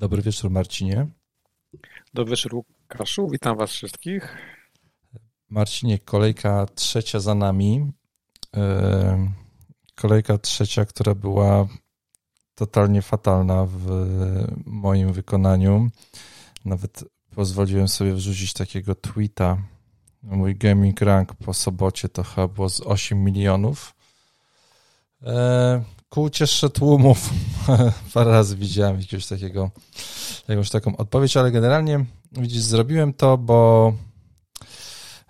Dobry wieczór, Marcinie. Dobry wieczór, Łukaszu. Witam Was wszystkich. Marcinie, kolejka trzecia za nami. E, kolejka trzecia, która była totalnie fatalna w moim wykonaniu. Nawet pozwoliłem sobie wrzucić takiego tweeta. Mój gaming rank po sobocie to chyba było z 8 milionów. E, ku uciesze tłumów. Parę razy widziałem jakiegoś takiego, jakąś taką odpowiedź, ale generalnie widzisz, zrobiłem to, bo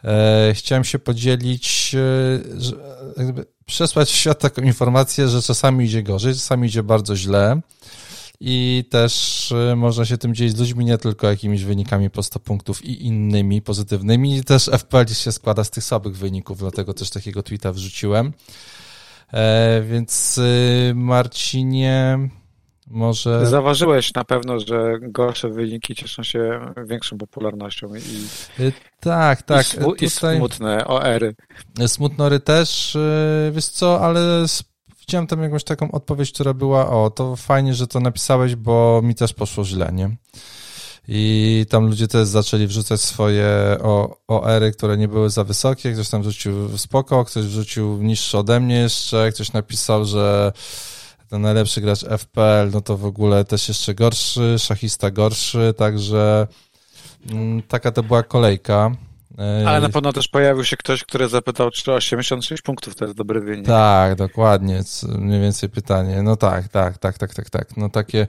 e, chciałem się podzielić, e, że, jakby przesłać w świat taką informację, że czasami idzie gorzej, czasami idzie bardzo źle i też e, można się tym dzielić z ludźmi, nie tylko jakimiś wynikami po 100 punktów i innymi pozytywnymi. Też FPL się składa z tych słabych wyników, dlatego też takiego tweeta wrzuciłem. E, więc y, Marcinie, może. Zauważyłeś na pewno, że gorsze wyniki cieszą się większą popularnością i. Tak, tak. I, smu- i smutne OR-y. Smutnory też, y, wiesz co, ale widziałem tam jakąś taką odpowiedź, która była: O, to fajnie, że to napisałeś, bo mi też poszło źle, nie? I tam ludzie też zaczęli wrzucać swoje OR-y, które nie były za wysokie. Ktoś tam wrzucił spoko, ktoś wrzucił niższe ode mnie jeszcze, ktoś napisał, że ten najlepszy gracz FPL, no to w ogóle też jeszcze gorszy, szachista gorszy, także mm, taka to była kolejka. Ale na pewno też pojawił się ktoś, który zapytał, czy 86 punktów to jest dobry wynik. Tak, dokładnie, mniej więcej pytanie. No tak, tak, tak, tak, tak, tak. No takie,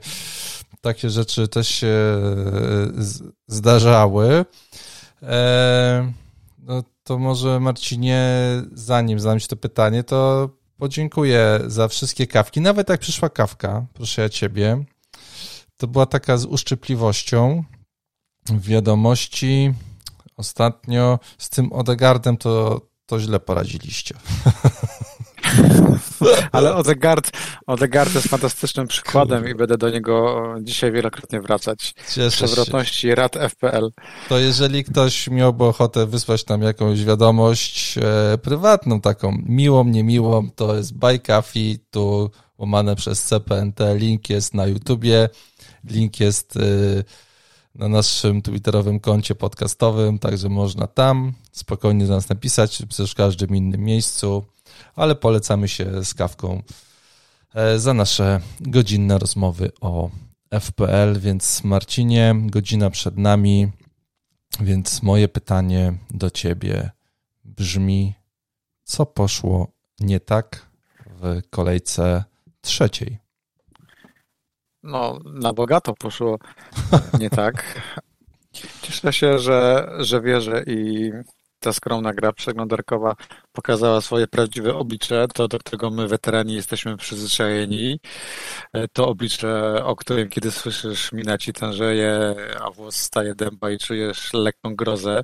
takie rzeczy też się e, zdarzały. E, no to może Marcinie, zanim zadam Ci to pytanie, to podziękuję za wszystkie kawki. Nawet jak przyszła kawka, proszę ja Ciebie, to była taka z uszczypliwością wiadomości ostatnio z tym Odegardem to, to źle poradziliście. Ale Odegaard, Odegaard jest fantastycznym przykładem i będę do niego dzisiaj wielokrotnie wracać. Cieszę Przewrotności się. rad FPL. To jeżeli ktoś miałby ochotę wysłać nam jakąś wiadomość e, prywatną, taką miłą, niemiłą, to jest Coffee, tu łamane przez CPNT, link jest na YouTubie, link jest... E, na naszym twitterowym koncie podcastowym, także można tam spokojnie do nas napisać, czy w każdym innym miejscu, ale polecamy się z kawką e, za nasze godzinne rozmowy o FPL, więc Marcinie, godzina przed nami, więc moje pytanie do ciebie brzmi, co poszło nie tak w kolejce trzeciej? No, na bogato poszło nie tak. Cieszę się, że, że wierzę i ta skromna gra przeglądarkowa pokazała swoje prawdziwe oblicze, to do którego my weterani jesteśmy przyzwyczajeni. To oblicze, o którym kiedy słyszysz mina ci tężeje, a włos staje dęba i czujesz lekką grozę,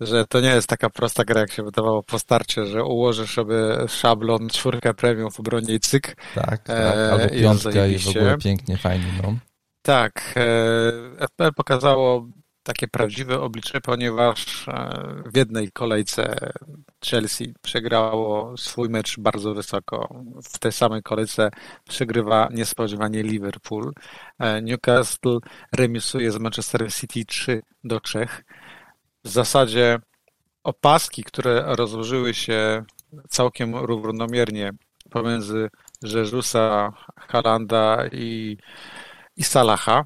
że to nie jest taka prosta gra, jak się wydawało po starcie, że ułożysz sobie szablon, czwórkę premium w obronie i cyk. Tak, tak albo piątka i w ogóle pięknie, fajnie, no. Tak, e, FPL pokazało takie prawdziwe oblicze, ponieważ e, w jednej kolejce Chelsea przegrało swój mecz bardzo wysoko. W tej samej kolejce przegrywa niespodziewanie Liverpool. E, Newcastle remisuje z Manchester City 3 do 3. W zasadzie opaski, które rozłożyły się całkiem równomiernie pomiędzy Jezusa, Halanda i, i Salaha,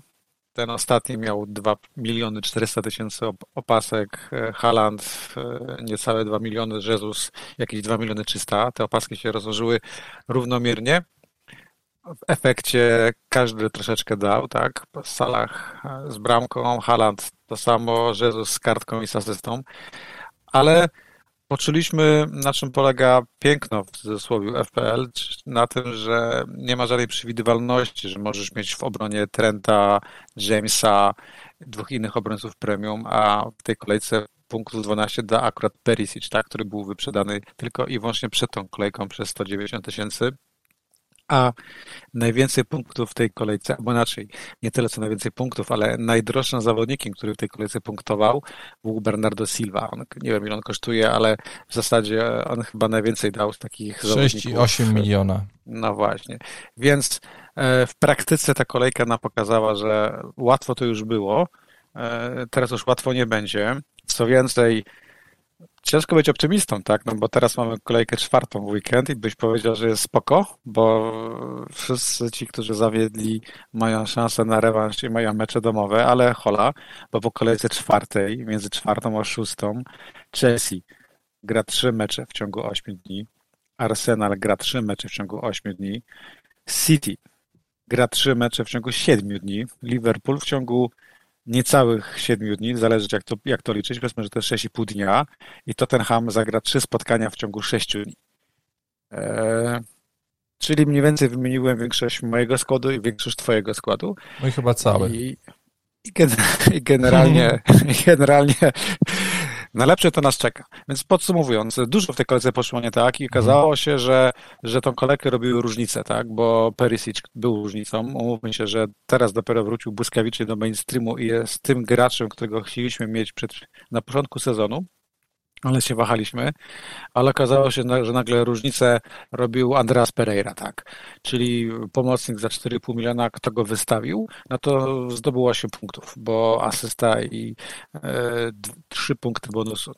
ten ostatni miał 2 miliony 400 tysięcy opasek, e, Haland e, niecałe 2 miliony, Jezus jakieś 2 miliony 300. Te opaski się rozłożyły równomiernie. W efekcie każdy troszeczkę dał, tak? Salah e, z bramką, Haland to samo, Jezus z kartką i z asystą. Ale Poczuliśmy, na czym polega piękno w cudzysłowie FPL, na tym, że nie ma żadnej przewidywalności, że możesz mieć w obronie Trenta, Jamesa, dwóch innych obrońców premium, a w tej kolejce punktów 12 da akurat Perisic, tak, który był wyprzedany tylko i wyłącznie przed tą kolejką przez 190 tysięcy. A najwięcej punktów w tej kolejce, albo inaczej, nie tyle co najwięcej punktów, ale najdroższym zawodnikiem, który w tej kolejce punktował, był Bernardo Silva. On, nie wiem ile on kosztuje, ale w zasadzie on chyba najwięcej dał z takich 6,8 miliona. No właśnie. Więc e, w praktyce ta kolejka nam pokazała, że łatwo to już było, e, teraz już łatwo nie będzie. Co więcej, Ciężko być optymistą, tak? No bo teraz mamy kolejkę czwartą w weekend i byś powiedział, że jest spoko, bo wszyscy ci, którzy zawiedli, mają szansę na rewanż i mają mecze domowe, ale hola, bo po kolejce czwartej, między czwartą a szóstą, Chelsea gra trzy mecze w ciągu ośmiu dni, Arsenal gra trzy mecze w ciągu ośmiu dni, City gra trzy mecze w ciągu siedmiu dni, Liverpool w ciągu niecałych siedmiu dni, zależy jak to, jak to liczyć, powiedzmy, że to jest 6,5 dnia i Tottenham zagra trzy spotkania w ciągu sześciu dni. Eee, czyli mniej więcej wymieniłem większość mojego składu i większość twojego składu. No i chyba cały. I, i, generalnie, generalnie Najlepsze to nas czeka. Więc podsumowując, dużo w tej kolejce poszło nie tak i okazało się, że, że tą kolejkę robiły różnice, tak? Bo Perisic był różnicą. Umówmy się, że teraz dopiero wrócił błyskawicznie do mainstreamu i jest tym graczem, którego chcieliśmy mieć przed, na początku sezonu ale się wahaliśmy, ale okazało się, że nagle różnicę robił Andreas Pereira, tak, czyli pomocnik za 4,5 miliona, kto go wystawił, no to zdobyło się punktów, bo asysta i e, trzy punkty bonusu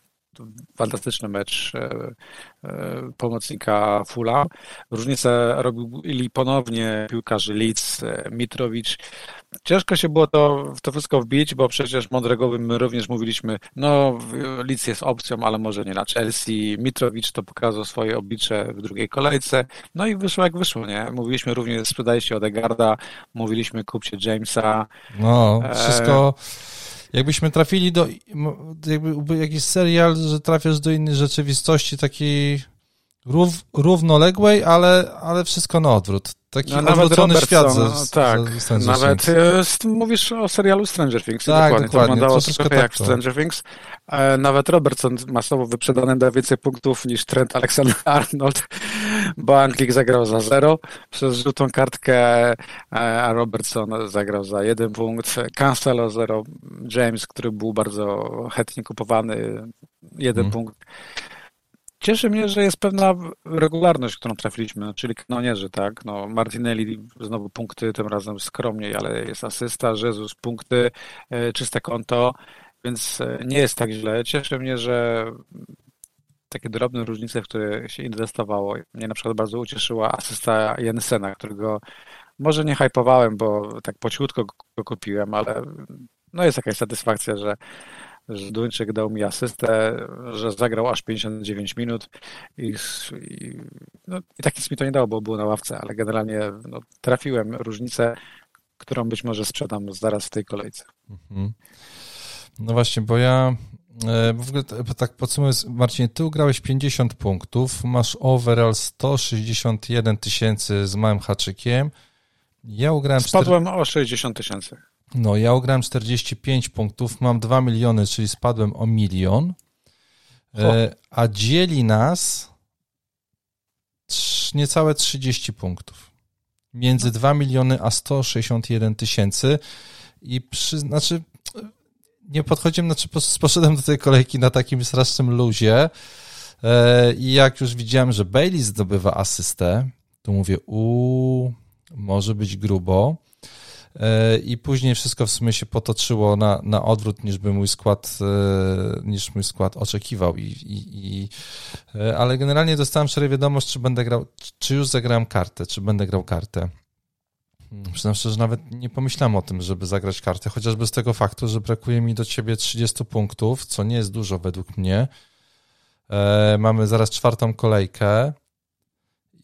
fantastyczny mecz e, e, pomocnika Fula. Różnicę robili ponownie piłkarze Leeds, e, Mitrowicz. Ciężko się było to, w to wszystko wbić, bo przecież Mondregowym my również mówiliśmy, no Leeds jest opcją, ale może nie na Chelsea. Mitrowicz to pokazał swoje oblicze w drugiej kolejce. No i wyszło jak wyszło, nie? Mówiliśmy również sprzedajcie Odegarda, mówiliśmy kupcie Jamesa. No, wszystko... E jakbyśmy trafili do, jakby jakiś serial, że trafiasz do innej rzeczywistości, takiej rów, równoległej, ale, ale wszystko na odwrót. Taki no, odwrócony świat. Ze, no, tak, nawet Things. mówisz o serialu Stranger Things. Tak, dokładnie. dokładnie. To wyglądało to trochę tak jak to. Stranger Things. E, nawet Robertson masowo wyprzedany da więcej punktów niż Trent Alexander-Arnold, bo Anglik zagrał za zero przez żółtą kartkę, e, a Robertson zagrał za jeden punkt. Cancelo zero. James, który był bardzo chętnie kupowany, jeden hmm. punkt. Cieszy mnie, że jest pewna regularność, którą trafiliśmy, czyli kanonierzy, tak? No, Martinelli znowu punkty, tym razem skromniej, ale jest asysta, Jezus punkty, e, czyste konto, więc e, nie jest tak źle. Cieszy mnie, że takie drobne różnice, w które się inwestowało. Mnie na przykład bardzo ucieszyła asysta Jensena, którego może nie hypowałem, bo tak po cichutko go kupiłem, ale no jest jakaś satysfakcja, że że Duńczyk dał mi asystę, że zagrał aż 59 minut i, i, no, i tak nic mi to nie dało, bo był na ławce, ale generalnie no, trafiłem różnicę, którą być może sprzedam zaraz w tej kolejce. Mhm. No właśnie, bo ja w ogóle tak podsumując, Marcin, ty ugrałeś 50 punktów, masz overall 161 tysięcy z małym haczykiem. Ja ugrałem... Spadłem 4... o 60 tysięcy. No, ja ugrałem 45 punktów, mam 2 miliony, czyli spadłem o milion, e, a dzieli nas niecałe 30 punktów. Między 2 miliony a 161 tysięcy i przy, znaczy nie podchodziłem, znaczy poszedłem do tej kolejki na takim strasznym luzie e, i jak już widziałem, że Bailey zdobywa asystę, to mówię, u może być grubo. E, i później wszystko w sumie się potoczyło na, na odwrót niż by mój skład, e, niż mój skład oczekiwał i, i, i ale generalnie dostałem wczoraj wiadomość, czy będę grał, czy już zagrałem kartę, czy będę grał kartę. Hmm, przyznam szczerze, że nawet nie pomyślałem o tym, żeby zagrać kartę, chociażby z tego faktu, że brakuje mi do ciebie 30 punktów, co nie jest dużo według mnie. Mamy zaraz czwartą kolejkę.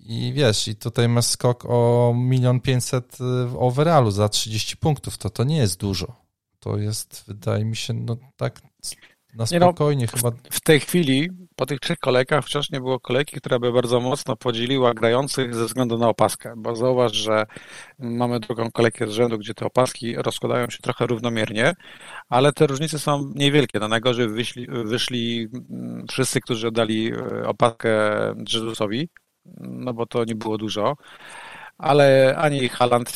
I wiesz, i tutaj masz skok o milion pięćset w overallu za 30 punktów, to to nie jest dużo. To jest, wydaje mi się, no tak na spokojnie no, chyba. W tej chwili, po tych trzech kolejkach, wciąż nie było kolejki, która by bardzo mocno podzieliła grających ze względu na opaskę, bo zauważ, że mamy drugą kolejkę z rzędu, gdzie te opaski rozkładają się trochę równomiernie, ale te różnice są niewielkie. Na najgorzej wyszli, wyszli mm, wszyscy, którzy oddali e, opaskę Jezusowi, no bo to nie było dużo. ale ani Haaland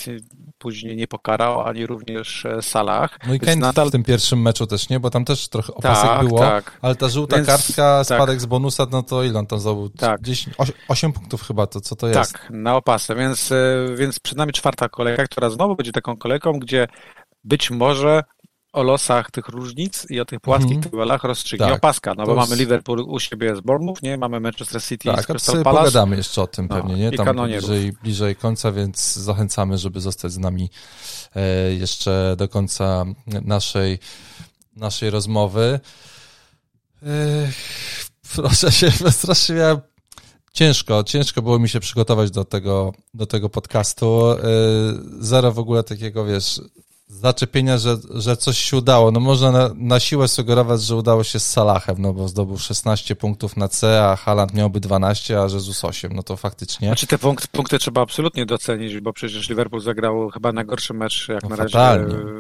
później nie pokarał, ani również e, Salah. No i Kane nadal... w tym pierwszym meczu też nie, bo tam też trochę opasek tak, było, tak. ale ta żółta Więc, kartka, spadek tak. z bonusa, no to ile on tam zdobył? Tak. 10, 8, 8 punktów chyba, to co to jest? Tak, na opasę, więc, e, więc przed nami czwarta kolejka, która znowu będzie taką kolejką, gdzie być może o losach tych różnic i o tych płaskich mm. tytułach rozstrzygnie tak. opaska, no bo jest... mamy Liverpool u siebie z Bournemouth, nie? Mamy Manchester City tak, z Crystal Palace. Pogadamy jeszcze o tym no, pewnie, nie? Tam bliżej, bliżej końca, więc zachęcamy, żeby zostać z nami e, jeszcze do końca naszej, naszej rozmowy. E, proszę się, strasznie miałem ciężko, ciężko było mi się przygotować do tego, do tego podcastu. E, zero w ogóle takiego, wiesz, zaczepienia, że, że coś się udało. No można na, na siłę sugerować, że udało się z Salahem, no bo zdobył 16 punktów na C, a Haaland miałby 12, a Jezus 8, no to faktycznie. Znaczy te punkty, punkty trzeba absolutnie docenić, bo przecież Liverpool zagrał chyba najgorszy mecz jak no na razie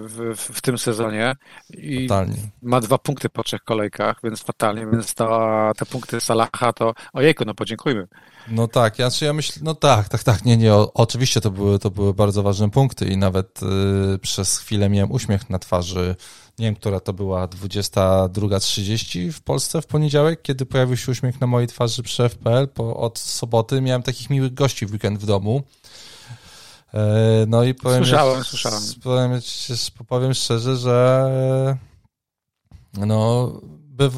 w, w, w, tym sezonie i fatalnie. ma dwa punkty po trzech kolejkach, więc fatalnie, więc to, te punkty Salaha to ojejku, no podziękujmy. No tak, ja, ja myślę, no tak, tak, tak, nie, nie, o, oczywiście to były, to były bardzo ważne punkty i nawet y, przez chwilę miałem uśmiech na twarzy, nie wiem, która to była, 22.30 w Polsce w poniedziałek, kiedy pojawił się uśmiech na mojej twarzy przy FPL, po, od soboty miałem takich miłych gości w weekend w domu, e, no i powiem... Słyszałem, słyszałem. Powiem, powiem szczerze, że no, byw,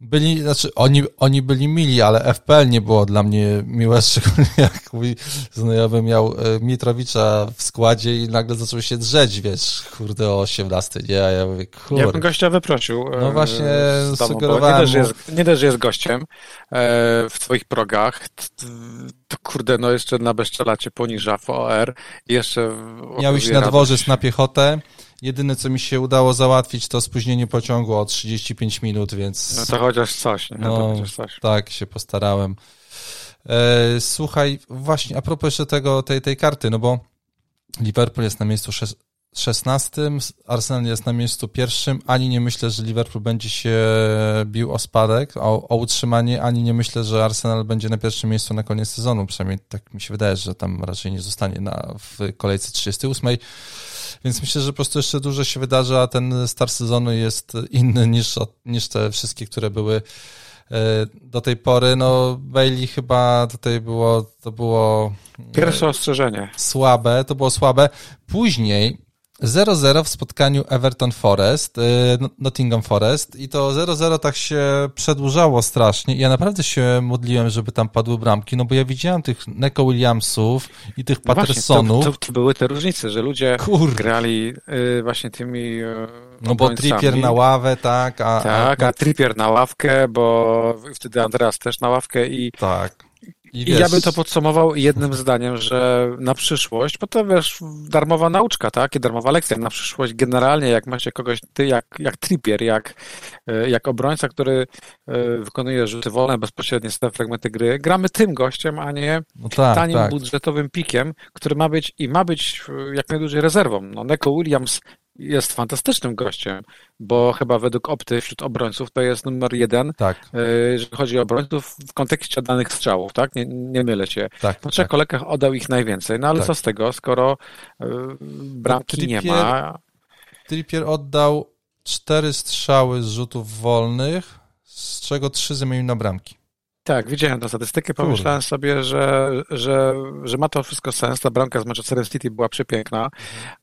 byli, znaczy oni, oni byli mili, ale FPL nie było dla mnie miłe, szczególnie jak mój znajomy miał e, Mitrowicza w składzie i nagle zaczął się drzeć, wiesz, kurde o 18, nie? A ja mówię, kurde. Ja bym gościa wyprosił. No właśnie sugerowałem. Nie też, jest, nie też jest gościem e, w twoich progach. To kurde, no jeszcze na bezczelacie poniża w OR. Jeszcze Miał iść na dworzec na piechotę Jedyne, co mi się udało załatwić, to spóźnienie pociągu o 35 minut, więc... No to chociaż coś, nie? No, to chociaż coś. Tak, się postarałem. E, słuchaj, właśnie, a propos jeszcze tego, tej, tej karty, no bo Liverpool jest na miejscu 16, Arsenal jest na miejscu pierwszym, ani nie myślę, że Liverpool będzie się bił o spadek, o, o utrzymanie, ani nie myślę, że Arsenal będzie na pierwszym miejscu na koniec sezonu, przynajmniej tak mi się wydaje, że tam raczej nie zostanie na, w kolejce 38. Więc myślę, że po prostu jeszcze dużo się wydarzy, a ten start sezonu jest inny niż, niż te wszystkie, które były e, do tej pory. No, Bailey chyba tutaj było, to było. Pierwsze ostrzeżenie. Słabe, to było słabe. Później 0-0 w spotkaniu Everton Forest, y, Nottingham Forest i to 0-0 tak się przedłużało strasznie ja naprawdę się modliłem, żeby tam padły bramki, no bo ja widziałem tych Neko Williamsów i tych no Pattersonów. To, to, to, były te różnice, że ludzie Kur... grali y, właśnie tymi y, No bo Trippier na ławę, tak. A, tak, a, a Trippier na ławkę, bo wtedy Andreas też na ławkę i tak. I, I, ja bym to podsumował jednym zdaniem, że na przyszłość, bo to wiesz, darmowa nauczka, tak? I darmowa lekcja. Na przyszłość generalnie, jak macie kogoś, ty jak, jak trippier, jak, e, jak obrońca, który e, wykonuje rzuty wolne, bezpośrednie te fragmenty gry, gramy tym gościem, a nie no tak, tanim tak. budżetowym pikiem, który ma być i ma być e, jak najdłużej rezerwą. No, Neko Williams jest fantastycznym gościem, bo chyba według Opty wśród obrońców to jest numer jeden, tak. E, jeżeli chodzi o obrońców w kontekście danych strzałów, tak? Nie, nie mylę się. Tak, po trzech tak. kolejkach oddał ich najwięcej, no ale tak. co z tego, skoro e, bramki Trippier, nie ma. Trippier oddał cztery strzały z rzutów wolnych, z czego trzy zamienił na bramki. Tak, widziałem tę statystykę, pomyślałem sobie, że, że, że ma to wszystko sens. Ta bramka z Manchester City była przepiękna,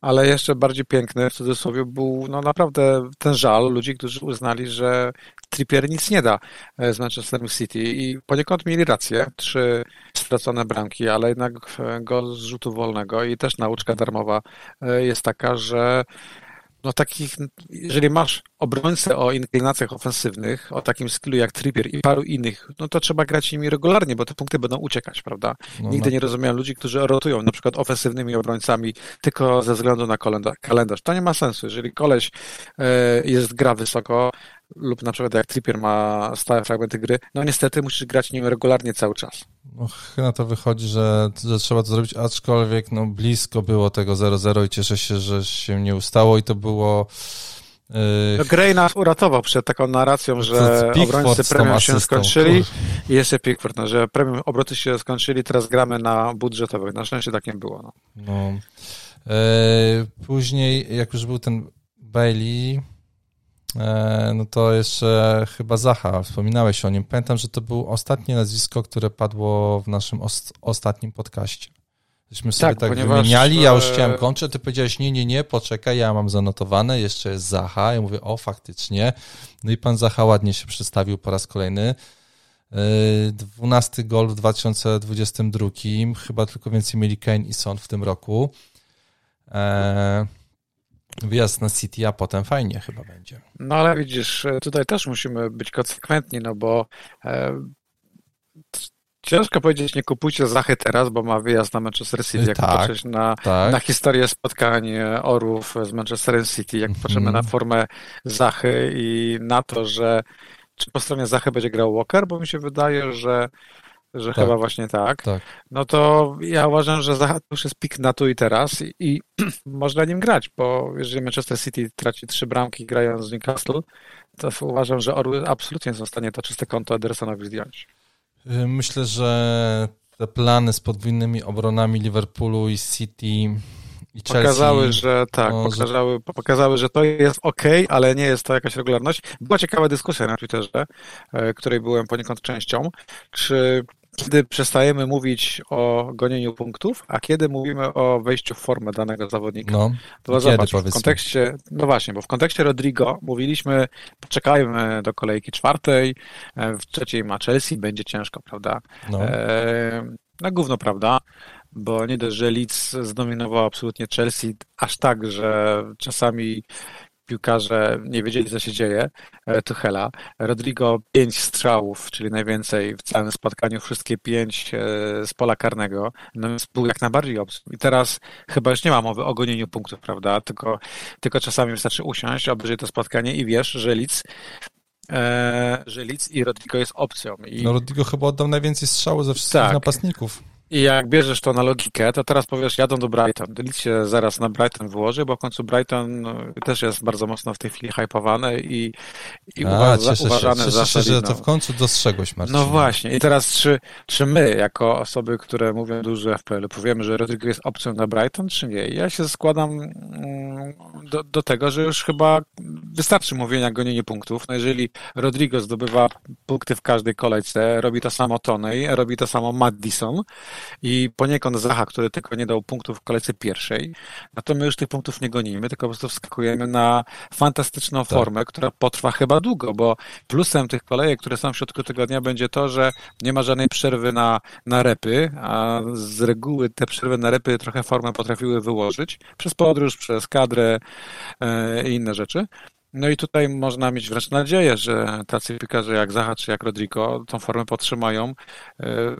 ale jeszcze bardziej piękny w cudzysłowie był no naprawdę ten żal ludzi, którzy uznali, że Trippier nic nie da e, z Manchester City i poniekąd mieli rację. Trzy stracone bramki, ale jednak gol z rzutu wolnego i też nauczka darmowa e, jest taka, że no takich, jeżeli masz obrońcę o inklinacjach ofensywnych, o takim skillu jak Trippier i paru innych, no to trzeba grać nimi regularnie, bo te punkty będą uciekać, prawda? No, Nigdy no. nie rozumiałem ludzi, którzy rotują na przykład ofensywnymi obrońcami tylko ze względu na kalendarz. To nie ma sensu. Jeżeli koleś e, jest, gra wysoko, lub na przykład jak Trippier ma stałe fragmenty gry, no niestety musisz grać nim regularnie cały czas. No, chyba to wychodzi, że, że trzeba to zrobić, aczkolwiek no, blisko było tego 0-0 i cieszę się, że się nie ustało i to było no Gray nas uratował przed taką narracją, że obrońcy premium się skończyli i jeszcze Pickford, no, że premium obroty się skończyli, teraz gramy na budżetowych. Na szczęście tak nie było. No. no. później, jak już był ten Bailey, E, no to jeszcze chyba Zacha, wspominałeś o nim. Pamiętam, że to było ostatnie nazwisko, które padło w naszym os ostatnim podcaście. Żeśmy sobie tak, tak ponieważ... wymieniali, ja już e, chciałem kończyć, ty powiedziałeś nie, nie, nie, poczekaj, ja mam zanotowane, jeszcze jest Zacha. Ja mówię, o faktycznie. No i pan Zacha ładnie się przedstawił po raz kolejny. 12 e, gol w 2022, chyba tylko więcej mieli Kane i Son w tym roku. Eee, Wyjazd na City, a potem fajnie chyba będzie. No ale widzisz, tutaj też musimy być konsekwentni, no bo e, ciężko powiedzieć, nie kupujcie Zachy teraz, bo ma wyjazd na Manchester City. Jak tak, patrzeć na, tak. na historię spotkań Orów z Manchesterem City, jak patrzymy na formę Zachy i na to, że czy po stronie Zachy będzie grał Walker, bo mi się wydaje, że że tak. chyba właśnie tak, tak, no to ja uważam, że Zaha to już jest pik na tu i teraz i, i można nim grać, bo jeżeli Manchester City traci trzy bramki grając z Newcastle, to uważam, że Orły absolutnie są w stanie to czyste konto Edersonowi zdjąć. Y, myślę, że te plany z podwójnymi obronami Liverpoolu i City i Chelsea, pokazały, że tak, no, pokazały, że... pokazały, że to jest ok, ale nie jest to jakaś regularność. Była ciekawa dyskusja na Twitterze, e, której byłem poniekąd częścią, czy kiedy przestajemy mówić o gonieniu punktów, a kiedy mówimy o wejściu w formę danego zawodnika. No, to zobacz, w kontekście, no właśnie, bo w kontekście Rodrigo mówiliśmy, poczekajmy do kolejki czwartej, e, w trzeciej ma Chelsea, będzie ciężko, prawda? No. E, na gówno, prawda? Bo nie dość, że Leeds zdominował absolutnie Chelsea aż tak, że czasami piłkarze nie wiedzieli, co się dzieje, e, Tuchela. Rodrigo pięć strzałów, czyli najwięcej w całym spotkaniu, wszystkie pięć e, z pola karnego. No więc był jak najbardziej obcy. I teraz chyba już nie ma mowy o gonieniu punktów, prawda? Tylko, tylko czasami wystarczy usiąść, obejrzeć to spotkanie i wiesz, że Lidz e, że Lidz i Rodrigo jest opcją. I... No Rodrigo chyba oddał najwięcej strzałów ze wszystkich tak. napastników. I jak bierzesz to na logikę, to teraz powiesz, jadą do Brighton. Lidl się zaraz na Brighton wyłoży, bo w końcu Brighton no, też jest bardzo mocno w tej chwili hypowany i, i A, uważa, cieszę uważany się, cieszę za się, że to w końcu dostrzegłeś, Marcin. No właśnie. I teraz czy, czy my, jako osoby, które mówią dużo FPL, powiemy, że Rodrigo jest opcją na Brighton, czy nie? Ja się składam mm, do, do tego, że już chyba wystarczy mówienia gonienie punktów. No jeżeli Rodrigo zdobywa punkty w każdej kolejce, robi to samo Tony, robi to samo Madison, i poniekąd Zaha, który tylko nie dał punktów w kolejce pierwszej, no to my już tych punktów nie gonimy, tylko po prostu wskakujemy na fantastyczną tak. formę, która potrwa chyba długo, bo plusem tych kolejek, które są w środku tygodnia będzie to, że nie ma żadnej przerwy na, na repy, a z reguły te przerwy na repy trochę formę potrafiły wyłożyć przez podróż, przez kadrę e, i inne rzeczy. No i tutaj można mieć wręcz nadzieję, że tacy piłkarze jak Zaha czy jak Rodrigo tą formę podtrzymają e,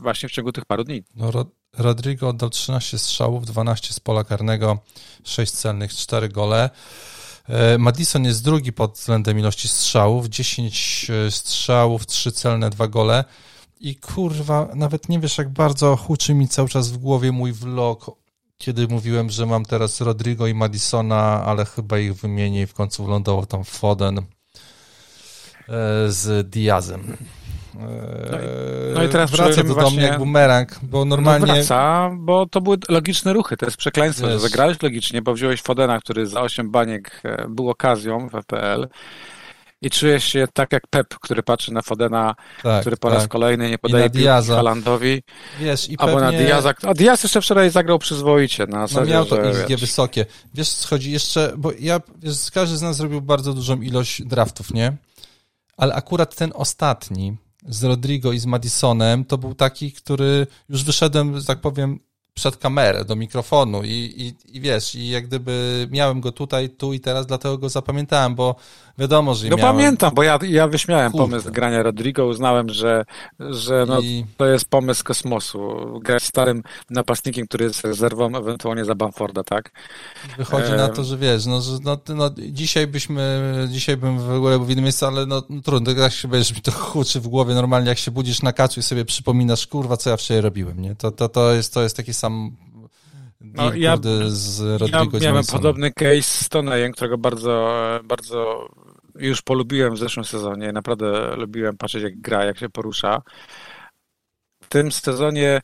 właśnie w ciągu tych paru dni. No, Rodrigo oddał 13 strzałów, 12 z pola karnego, 6 celnych, 4 gole. E, Madison jest drugi pod względem ilości strzałów, 10 e, strzałów, 3 celne, 2 gole. I kurwa, nawet nie wiesz, jak bardzo huczy mi cały czas w głowie mój vlog kiedy mówiłem, że mam teraz Rodrigo i Madisona, ale chyba ich wymienię i w końcu wylądował tam Foden e, z Diazem. No i, no i teraz wraca do właśnie... mnie jak bumerang, bo normalnie... No wraca, bo to były logiczne ruchy, to jest przekleństwo, Wiesz. że zagrałeś logicznie, bo wziąłeś Fodena, który za 8 baniek e, był okazją w FPL, i czujesz się tak jak Pep, który patrzy na Fodena, tak, który po tak. raz kolejny nie podaje piłki Halandowi. Wiesz, i albo pewnie... na Diaza. A Diaz jeszcze wczoraj zagrał przyzwoicie. Na no zasadzie, no miał to że, XG wysokie. Wiesz, schodzi jeszcze, bo ja, wiesz, każdy z nas zrobił bardzo dużą ilość draftów, nie? Ale akurat ten ostatni z Rodrigo i z Madisonem to był taki, który już wyszedłem, że tak powiem, przed kamerę, do mikrofonu i, i, i wiesz, i jak gdyby miałem go tutaj, tu i teraz, dlatego go zapamiętałem, bo wiadomo, że No miałem... pamiętam, bo ja, ja wyśmiałem Kurde. pomysł grania Rodrigo, uznałem, że, że no, I... to jest pomysł kosmosu. Grać starym napastnikiem, który jest rezerwą ewentualnie za Bamforda, tak? Wychodzi e... na to, że wiesz, no, że no, no, dzisiaj byśmy, dzisiaj bym w ogóle był w innym miejscu, ale no, no trudno, tak się wiesz, mi to huczy w głowie normalnie, jak się budzisz na kaczu i sobie przypominasz, kurwa, co ja wczoraj robiłem, nie? To, to, to, jest, to jest taki sam no, ja, z Rodrigo ja miałem podobny case z Tonejem, którego bardzo, bardzo już polubiłem w zeszłym sezonie. Naprawdę lubiłem patrzeć, jak gra, jak się porusza. W tym sezonie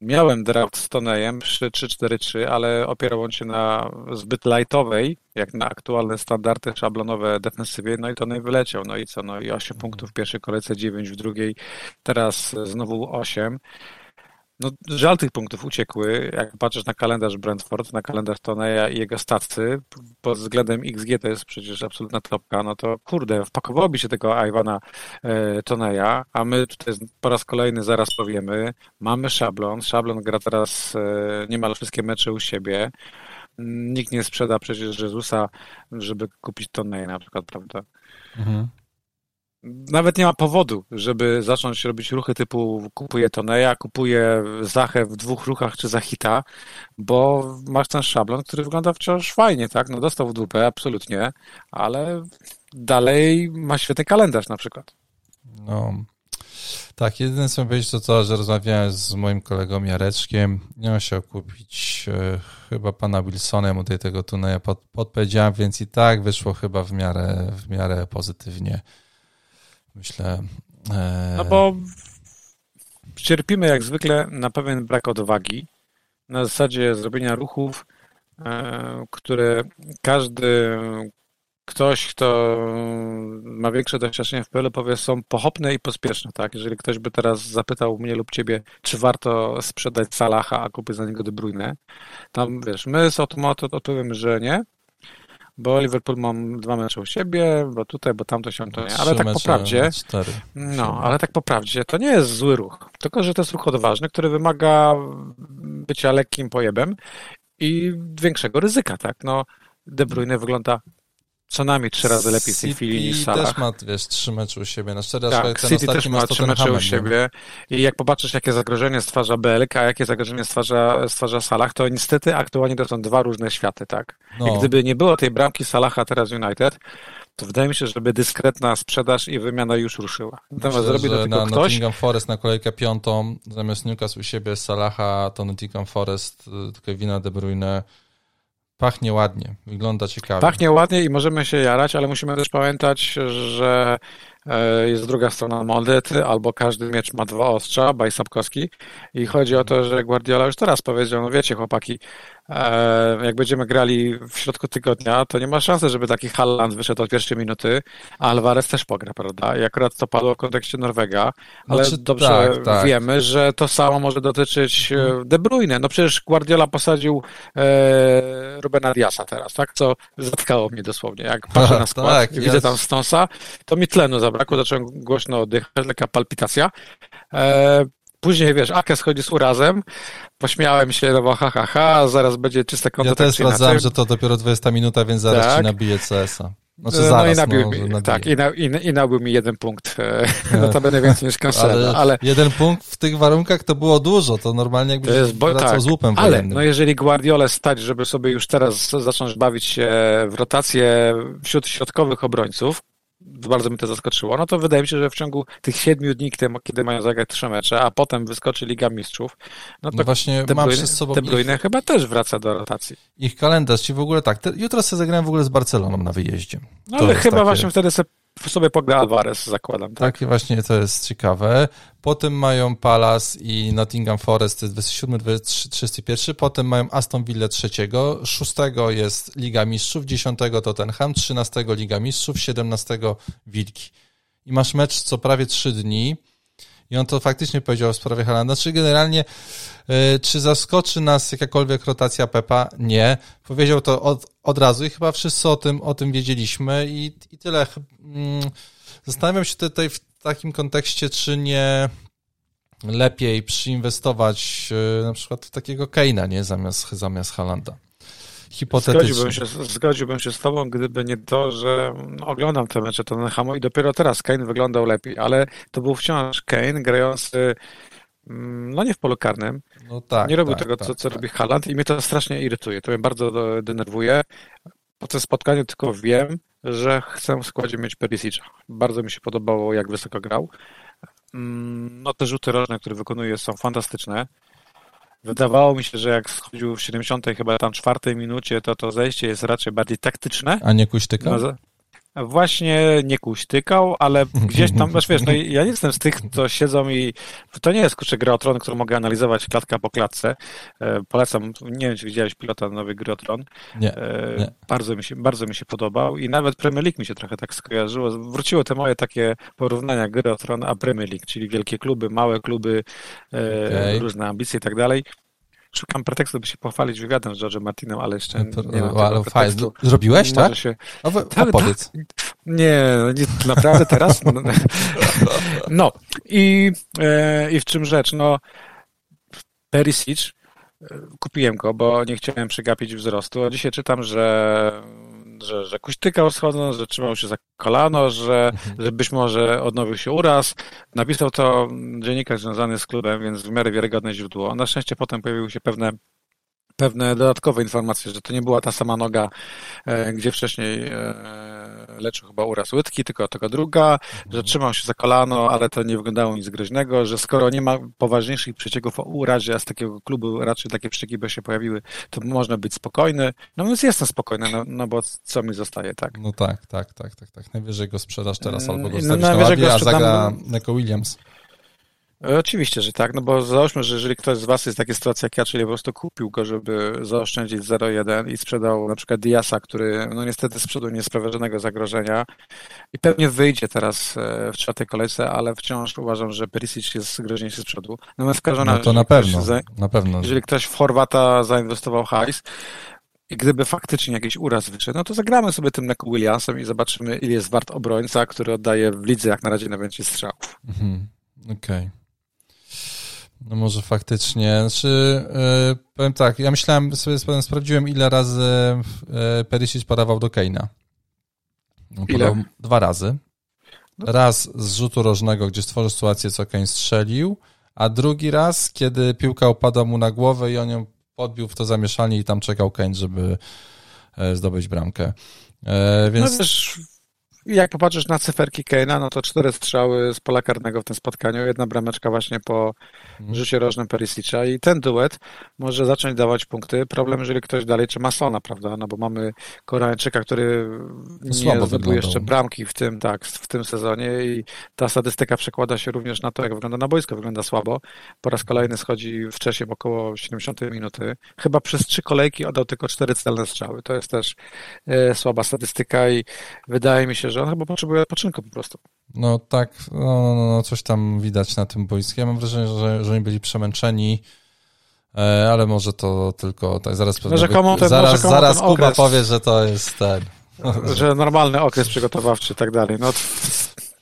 miałem draft z Tonejem przy 3-4-3, ale opierał on się na zbyt lightowej, jak na aktualne standardy szablonowe defensywie, no i Tonej wyleciał. No i co? No i 8 punktów w pierwszej kolejce, 9 w drugiej, teraz znowu 8. No, żal tych punktów uciekły. Jak patrzysz na kalendarz Brentford, na kalendarz Toneja i jego stacy, pod względem XG to jest przecież absolutna topka, no to kurde, wpakowałoby się tego Iwana e, Toneja, a my tutaj po raz kolejny zaraz powiemy, mamy szablon, szablon gra teraz e, niemal wszystkie mecze u siebie, nikt nie sprzeda przecież Jezusa, żeby kupić Toneja na przykład, prawda? Mhm nawet nie ma powodu, żeby zacząć robić ruchy typu kupuję Toneja, kupuję Zachę w dwóch ruchach czy Zachita, bo masz ten szablon, który wygląda wciąż fajnie, tak? No dostał w dupę, absolutnie, ale dalej ma świetny kalendarz na przykład. No, tak, jedyne co powiedzieć to to, że rozmawiałem z moim kolegą Jareczkiem, nie się kupić e, chyba pana Wilsona, mu tutaj tego Toneja pod, podpowiedziałem, więc i tak wyszło chyba w miarę, w miarę pozytywnie myślę. E... No bo cierpimy jak zwykle na pewien brak odwagi na zasadzie zrobienia ruchów, e, które każdy ktoś, kto ma większe doświadczenie w PL powie, są pochopne i pospieszne, tak? Jeżeli ktoś by teraz zapytał mnie lub ciebie, czy warto sprzedać Salaha, a kupić za niego De Bruyne, tam wiesz, my z automatu odpowiemy, że nie, bo Liverpool mam dwa mecze u siebie, bo tutaj, bo tamto się to nie. Ale tak po prawdzie, no, ale tak po prawdzie, to nie jest zły ruch, tylko że to jest ruch odważny, który wymaga bycia lekkim pojebem i większego ryzyka, tak? No, De Bruyne wygląda co najmniej trzy razy lepiej w tej chwili niż Salah. też ma, wiesz, trzy mecze u siebie. Na cztery tak, City też ma trzy mecze u siebie. I jak popatrzysz, jakie zagrożenie stwarza BLK, a jakie zagrożenie stwarza, stwarza Salah, to niestety aktualnie to są dwa różne światy, tak? No. I gdyby nie było tej bramki Salaha teraz United, to wydaje mi się, żeby dyskretna sprzedaż i wymiana już ruszyła. Natomiast zrobi to tylko na ktoś... Nottingham Forest na kolejkę piątą, zamiast Newcastle u siebie Salaha, to Nottingham Forest, y, Kevina De Bruyne, Pachnie ładnie, wygląda ciekawie. Pachnie ładnie i możemy się jarać, ale musimy też pamiętać, że e, jest druga strona monety, albo każdy miecz ma dwa ostrza, Baj Sapkowski. I chodzi o to, że Guardiola już teraz powiedział, no wiecie chłopaki, jak będziemy grali w środku tygodnia, to nie ma szansy, żeby taki Halland wyszedł od pierwszej minuty, a Alvarez też pogra, prawda? I akurat to padło w kontekście Norwega, ale znaczy, dobrze tak, tak. wiemy, że to samo może dotyczyć e, De Bruyne. No przecież Guardiola posadził e, Rubena Diasa teraz, tak? Co zatkało mnie dosłownie. Jak patrzę na skład tak, widzę tam Stonsa, to mi tlenu zabrakło, zacząłem głośno oddychać, lekka palpitacja. E, Później, wiesz, Ake schodzi z urazem, pośmiałem się, no bo ha, ha, ha, zaraz będzie czysta konta. Ja też sprawdzałem, że to dopiero 20 minuta, więc zaraz tak. ci nabije CS-a. Znaczy no zaraz, no i nabił no, mi, tak, i, na, i, i nabił mi jeden punkt, e, notabene więcej niż Cancelo, ale, ale, Jeden punkt w tych warunkach to było dużo, to normalnie jakbyś to bo, wracał tak, z łupem Ale, wojennym. no jeżeli Guardiole stać, żeby sobie już teraz zacząć bawić się w rotację wśród środkowych obrońców, bardzo mnie to zaskoczyło, no to wydaje mi się, że w ciągu tych siedmiu dni, kiedy mają zagrać trzy mecze, a potem wyskoczy Liga Mistrzów, no to no właśnie De Bruyne, przez sobą De Bruyne ich, chyba też wraca do rotacji. Ich kalendarz ci w ogóle tak, te, jutro sobie zagrałem w ogóle z Barceloną na wyjeździe. No ale chyba takie... właśnie wtedy sobie sobie pogra Alvarez, zakładam. Tak? tak, właśnie to jest ciekawe. Potem mają Palace i Nottingham Forest, to jest 27, 31. Potem mają Aston Villa trzeciego. 6 jest Liga Mistrzów, 10 Tottenham, 13 Liga Mistrzów, 17 Wilki. I masz mecz co prawie 3 dni. I on to faktycznie powiedział w sprawie Halanda. Czy generalnie, yy, czy zaskoczy nas jakakolwiek rotacja Pepa? Nie. Powiedział to od, od razu i chyba wszyscy o tym, o tym wiedzieliśmy i, i tyle. Yy, zastanawiam się tutaj w takim kontekście, czy nie lepiej przyinwestować yy, na przykład w takiego Keina, nie? Zamiast, zamiast Halanda hipotetycznie. Zgodziłbym się, zgodziłbym się z tobą, gdyby nie to, że oglądam te mecze Tottenhamu i dopiero teraz Kane wyglądał lepiej, ale to był wciąż Kane grający mm, no nie w polu karnym. No tak, nie robił tak, tego, tak, co, co tak. robi Haaland i mnie to strasznie irytuje. To mnie bardzo denerwuje. Po tym spotkaniu tylko wiem, że chcę w składzie mieć Perisicza. Bardzo mi się podobało, jak wysoko grał. Mm, no te rzuty rożne, które wykonuje są fantastyczne. Wydawało mi się, że jak schodził w 70 chyba tam czwartej minucie, to to zejście jest raczej bardziej taktyczne. A nie kuśtyka? No, Właśnie nie kuśtykał, ale gdzieś tam, wiesz, wiesz, no ja nie jestem z tych, co siedzą i to nie jest kurczę gra o tron, którą mogę analizować klatka po klatce. E, polecam, nie wiem, czy widziałeś pilota nowy gry o tron. Nie, e, nie. Bardzo, mi się, bardzo mi się podobał i nawet Premier League mi się trochę tak skojarzyło. Wróciło te moje takie porównania gry o tron a Premier League, czyli wielkie kluby, małe kluby, e, okay. różne ambicje i tak dalej. Szukam pretekstu, by się pochwalić wywiadem z George'em Martinem, ale jeszcze nie mam ale fajnie. Zrobiłeś, tak? Się... tak, opowiedz. Tak. Nie, nie, naprawdę teraz? No i, e, i w czym rzecz? No, Perisic, e, kupiłem go, bo nie chciałem przegapić wzrostu, a dzisiaj czytam, że że, że kuśtykał schodząc, że trzymał się za kolano, że, że być może odnowił się uraz. Napisał to dziennikarz związany z klubem, więc w miarę wiarygodne źródło. Na szczęście potem pojawiły się pewne pewne dodatkowe informacje, że to nie była ta sama noga, e, gdzie wcześniej e, leczył chyba uraz łydki, tylko tylko druga, że mhm. trzymał się za kolano, ale to nie wyglądało nic groźnego, że skoro nie ma poważniejszych przecieków o urazie, a z takiego klubu raczej takie przecieki by się pojawiły, to można być spokojny. No więc jestem spokojny, no, no bo co mi zostaje, tak? No tak, tak, tak, tak, tak. Najwyżej go sprzedasz teraz albo go no, stawisz no, na a zagra Neko Williams. Oczywiście, że tak, no bo załóżmy, że jeżeli ktoś z Was jest w takiej sytuacji jak ja, czyli po prostu kupił go, żeby zaoszczędzić 0,1 i sprzedał na przykład Diasa, który no niestety z przodu nie sprawia żadnego zagrożenia i pewnie wyjdzie teraz e, w czwartej kolejce, ale wciąż uważam, że Perisic jest groźniejszy z przodu. Natomiast w każdym razie, no to na pewno, za... na pewno. Jeżeli ktoś w Chorwata zainwestował hajs, i gdyby faktycznie jakiś uraz wyszedł, no to zagramy sobie tym Neko Williamsem i zobaczymy, ile jest wart obrońca, który oddaje w lidze jak na razie najwięcej strzałów. Mhm. Okej. Okay. No może faktycznie. Znaczy, yy, powiem tak, ja myślałem, sobie sprawdziłem, ile razy yy, Perisic podawał do Keina. No, ile? Dwa razy. Raz z rzutu rożnego, gdzie stworzył sytuację, co Kane strzelił, a drugi raz, kiedy piłka upadła mu na głowę i on ją podbił w to zamieszanie i tam czekał Kane, żeby e, zdobyć bramkę. E, więc... No też jak popatrzysz na cyferki Keina, no to cztery strzały z pola karnego w tym spotkaniu, jedna brameczka właśnie po. Rzucie rożnym Perisicza i ten duet może zacząć dawać punkty. Problem, jeżeli ktoś dalej trzyma Sona, prawda? No bo mamy Koreańczyka, który nie zdobył jeszcze bramki w tym, tak, w tym sezonie i ta statystyka przekłada się również na to, jak wygląda na boisko. Wygląda słabo. Po raz kolejny schodzi wcześniej około 70 minuty. Chyba przez trzy kolejki oddał tylko cztery celne strzały. To jest też e, słaba statystyka i wydaje mi się, że on chyba potrzebuje odpoczynku po prostu. No tak, no, no, no, no coś tam widać na tym boisku. Ja mam wrażenie, że, że oni byli przemęczeni, e, ale może to tylko tak zaraz pewnie. Rzekomo ten, zaraz zaraz ten Kuba okres, powie, że to jest ten. Że normalny okres przygotowawczy i tak dalej. No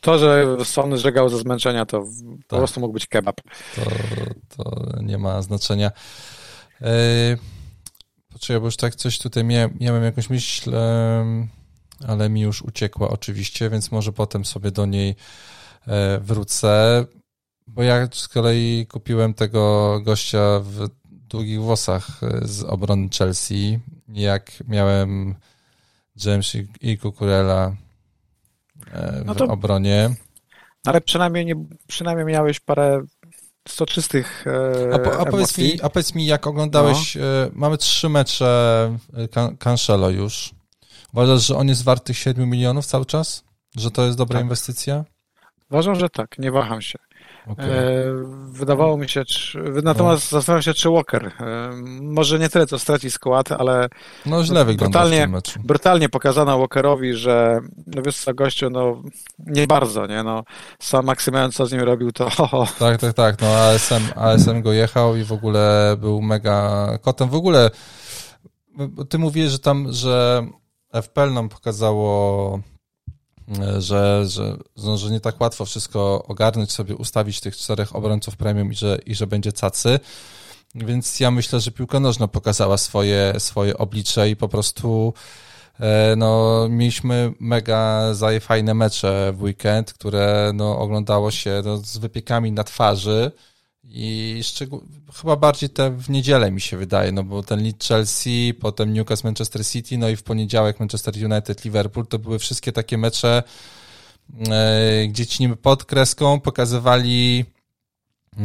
to, że Sony żegał ze zmęczenia, to tak. po prostu mógł być kebab. To, to nie ma znaczenia. Yy, poczekaj, bo już tak coś tutaj miałem, miałem jakąś myśl. Yy ale mi już uciekła oczywiście, więc może potem sobie do niej e, wrócę, bo ja z kolei kupiłem tego gościa w długich włosach e, z obrony Chelsea, jak miałem James i Kukurela e, w no to, obronie. Ale przynajmniej, nie, przynajmniej miałeś parę soczystych a, po, a, powiedz mi, a powiedz mi, jak oglądałeś, no. mamy trzy mecze Cancelo już. Uważasz, że on jest wart tych 7 milionów cały czas? Że to jest dobra tak. inwestycja? Uważam, że tak, nie waham się. Okay. E, wydawało mi się, czy, natomiast no. zastanawiam się, czy Walker, e, może nie tyle, co straci skład, ale no, źle brutalnie, brutalnie pokazano Walkerowi, że no wiesz co, gościu, no nie bardzo, nie, no sam Maksymilian, co z nim robił, to ho, ho. Tak, tak, tak, no ASM, ASM go jechał i w ogóle był mega kotem, w ogóle ty mówisz, że tam, że FPL nam pokazało, e, że, że, no, że nie tak łatwo wszystko ogarnąć sobie, ustawić tych czterech obrońców premium i że, i że będzie cacy. Więc ja myślę, że piłka nożna pokazała swoje, swoje oblicze i po prostu e, no, mieliśmy mega fajne mecze w weekend, które no, oglądało się no, z wypiekami na twarzy i szczegół... chyba bardziej te w niedzielę mi się wydaje, no bo ten Leeds Chelsea, potem Newcastle Manchester City, no i w poniedziałek Manchester United Liverpool, to były wszystkie takie mecze, e, gdzie ci niby pod kreską pokazywali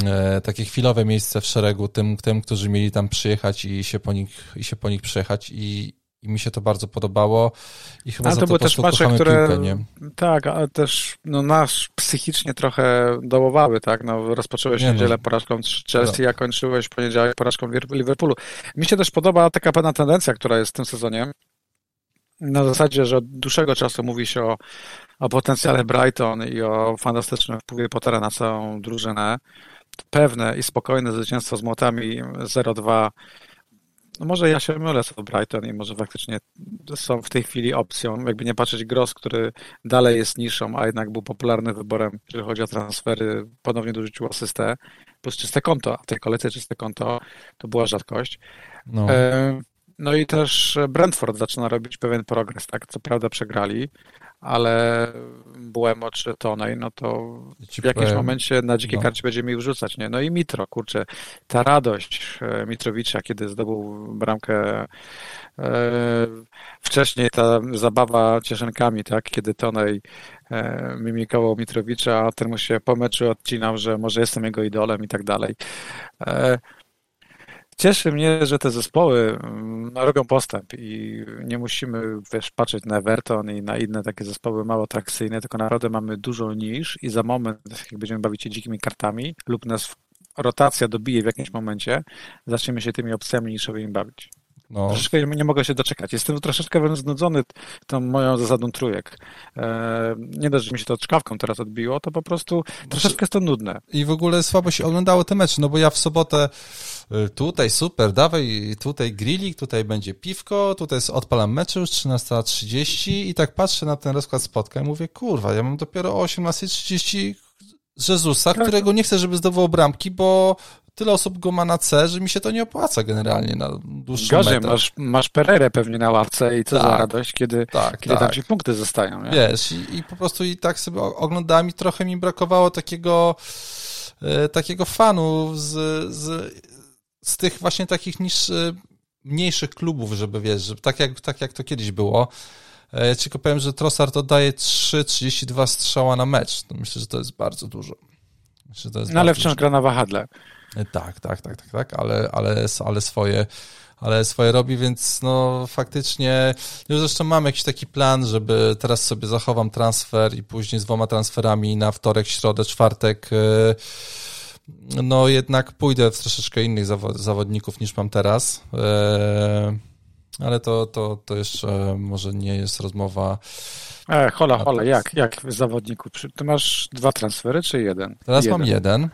e, takie chwilowe miejsce w szeregu tym, tym, którzy mieli tam przyjechać i się po nich, i się po nich przejechać. I, i mi się to bardzo podobało i chyba ale za to, były też mecze, które piłkę, nie? tak, ale też no, nas psychicznie trochę dołowały, tak, no rozpocząłeś nie niedzielę no. porażką Chelsea, no. a kończyłeś poniedziałek porażką Liverpoolu. Mi się też podoba taka pewna tendencja, która jest w tym sezonie, na zasadzie, że od dłuższego czasu mówi się o, o potencjale Brighton i o fantastycznym wpływie Pottera na całą drużynę. Pewne i spokojne zwycięstwo z młotami 0-2 no może ja się mylę z Brighton i może faktycznie są w tej chwili opcją. Jakby nie patrzeć Gross, który dalej jest niszą, a jednak był popularnym wyborem, jeżeli chodzi o transfery, ponownie dorzucił asystę, plus czyste konto, a w tej kolejce czyste konto to była rzadkość. No. E, no i też Brentford zaczyna robić pewien progres, tak? Co prawda przegrali, ale Buemo czy Tonej, no to w jakimś momencie na dzikiej no. karcie będziemy ich wrzucać, nie? No i Mitro, kurczę, ta radość e, Mitrowicza, kiedy zdobył bramkę e, wcześniej ta zabawa cieszynkami, tak? Kiedy Tonej e, mimikował Mitrowicza, a ten mu się po meczu odcinał, że może jestem jego idolem i tak dalej. Cieszy mnie, że te zespoły mm, robią postęp i nie musimy wiesz, patrzeć na Everton i na inne takie zespoły mało atrakcyjne, tylko naprawdę mamy dużo niż i za moment, jak będziemy bawić się dzikimi kartami lub nas rotacja dobije w jakimś momencie, zaczniemy się tymi opcjami niszowymi bawić. No. Troszeczkę nie mogę się doczekać. Jestem troszeczkę wręcz znudzony tą moją zasadą trójek. E, nie dość, że mi się to czkawką teraz odbiło, to po prostu troszeczkę jest to nudne. I w ogóle słabo się oglądało te mecze, no bo ja w sobotę y, tutaj super, dawaj, tutaj grillik, tutaj będzie piwko, tutaj jest, odpalam mecze już 13.30 i tak patrzę na ten rozkład spotkań i mówię, kurwa, ja mam dopiero o 18.30 Jezusa, tak. którego nie chcę, żeby zdobywał bramki, bo tyle osób go ma na C, że mi się to nie opłaca generalnie na dłuższą Gorzej, metę. masz, masz Pererę pewnie na ławce i co tak, za radość, kiedy, tak, kiedy tak. tam ci punkty zostają. Nie? Wiesz, i, i, po prostu i tak sobie oglądałem i trochę mi brakowało takiego e, takiego fanu z, z, z tych właśnie takich niż e, mniejszych klubów, żeby wiesz, że tak jak, tak jak to kiedyś było. E, ja ci tylko powiem, że Trossard oddaje 3,32 strzała na mecz. To myślę, że to jest bardzo dużo. Myślę, no ale wciąż gra na wahadle. Tak, tak, tak, tak, tak, ale, ale, ale swoje ale swoje robi, więc no faktycznie już zresztą mam jakiś taki plan, żeby teraz sobie zachowam transfer i później z dwoma transferami na wtorek, środę, czwartek y, no jednak pójdę w troszeczkę innych zawodników niż mam teraz. Y, ale to, to, to jeszcze może nie jest rozmowa. E, hola, hola, jak, jak zawodników? Ty masz dwa transfery czy jeden? Teraz jeden. mam jeden.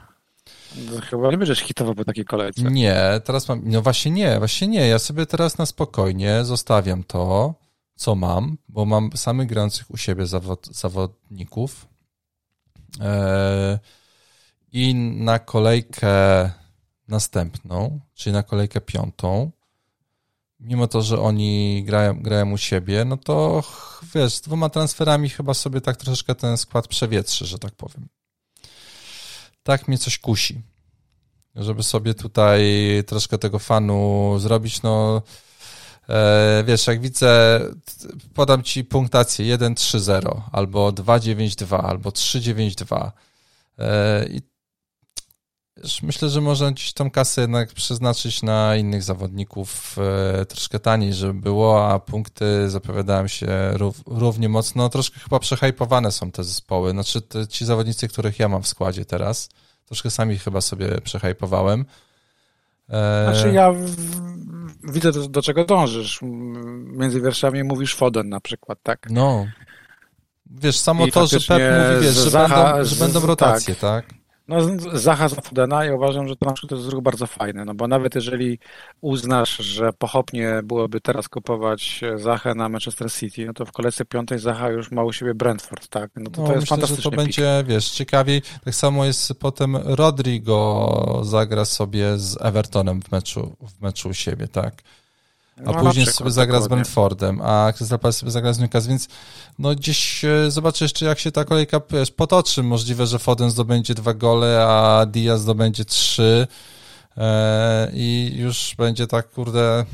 No, chyba nie będziesz hitował po takiej kolejce. Nie, teraz mam, no właśnie nie, właśnie nie. Ja sobie teraz na spokojnie zostawiam to, co mam, bo mam samych grających u siebie zawod, zawodników. Eee, I na kolejkę następną, czyli na kolejkę piątą, mimo to, że oni grają, grają u siebie, no to wiesz, z dwoma transferami chyba sobie tak troszeczkę ten skład przewietrzy, że tak powiem tak mnie coś kusi. Żeby sobie tutaj troszkę tego fanu zrobić, no e, wiesz, jak widzę, podam ci punktację 1-3-0, albo 2-9-2, albo 3-9-2 e, i myślę, że można gdzieś tą kasę jednak przeznaczyć na innych zawodników e, troszkę taniej, żeby było, a punkty zapowiadałem się rów, równie mocno. Troszkę chyba przehajpowane są te zespoły. Znaczy te, ci zawodnicy, których ja mam w składzie teraz, troszkę sami chyba sobie przehajpowałem. E, znaczy ja widzę do, do, czego dążysz. Między wierszami mówisz Foden na przykład, tak? No. Wiesz, samo I to, że Pep mówi, wiesz, że, Zaha, będą, że będą rotacje, tak? tak? No, Zacha za Fudena i uważam, że to na przykład to jest ruch bardzo fajny, no bo nawet jeżeli uznasz, że pochopnie byłoby teraz kupować Zachę na Manchester City, no to w kolejce piątej Zacha już ma u siebie Brentford, tak? No to, no, to jest myślę, że to będzie, wiesz, ciekawiej. Tak samo jest potem Rodrigo zagra sobie z Evertonem w meczu, w meczu u siebie, tak? A no, później sobie zagra z Brentfordem, a Crystal Palace sobie zagra z Newcastle, więc no gdzieś e, zobaczę jeszcze, jak się ta kolejka wiesz, potoczy. Możliwe, że Foden zdobędzie dwa gole, a Diaz zdobędzie trzy e, i już będzie tak, kurde...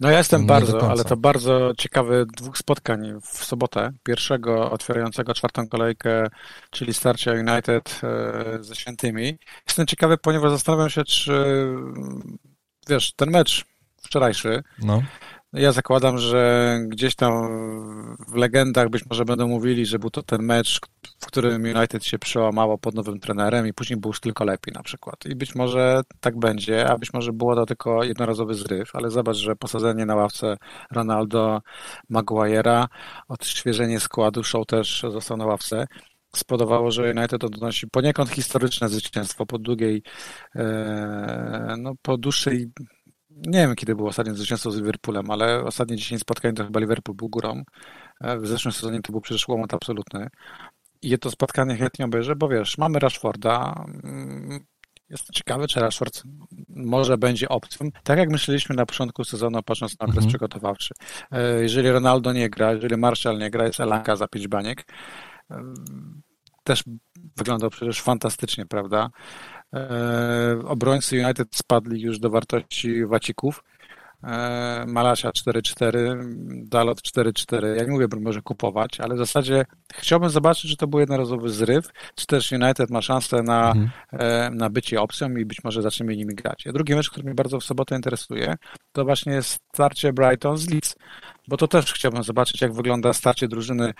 No ja jestem bardzo, ale to bardzo ciekawy dwóch spotkań w sobotę. Pierwszego otwierającego czwartą kolejkę, czyli starcia United e, ze Świętymi. Jestem ciekawy, ponieważ zastanawiam się, czy wiesz, ten mecz wczorajszy, no. Ja zakładam, że gdzieś tam w legendach być może będą mówili, że był to ten mecz, w którym United się przełamało pod nowym trenerem i później był już tylko lepiej na przykład. I być może tak będzie, a być może było to tylko jednorazowy zryw, ale zobacz, że posadzenie na ławce Ronaldo, Maguire'a, odświeżenie składu, Show też został na ławce spowodowało, że United odnosi poniekąd historyczne zwycięstwo po długiej, e, no po dłuższej nie wiem, kiedy było ostatnie zwycięstwo z Liverpoolem, ale ostatnie 10 spotkań to chyba Liverpool był górą. E, w zeszłym sezonie to był przecież łomot absolutny. I to spotkanie chętnie obejrzę, bo wiesz, mamy Rashforda. Mm, jest ciekawe, czy Rashford może będzie opcją. Tak jak myśleliśmy na początku sezonu, patrząc na okres mhm. przygotowawczy. E, jeżeli Ronaldo nie gra, jeżeli Marshall nie gra, jest Elanka za pięć baniek. E, też wyglądał przecież fantastycznie, prawda? E, obrońcy United spadli już do wartości wacików. E, Malasia 4-4, Dalot 4-4. Ja nie mówię, że może kupować, ale w zasadzie chciałbym zobaczyć, czy to był jednorazowy zryw, czy też United ma szansę na, mhm. E, na bycie opcją i być może zaczniemy nimi grać. A drugi mecz, który mnie bardzo w sobotę interesuje, to właśnie jest starcie Brighton z Leeds, bo to też chciałbym zobaczyć, jak wygląda starcie drużyny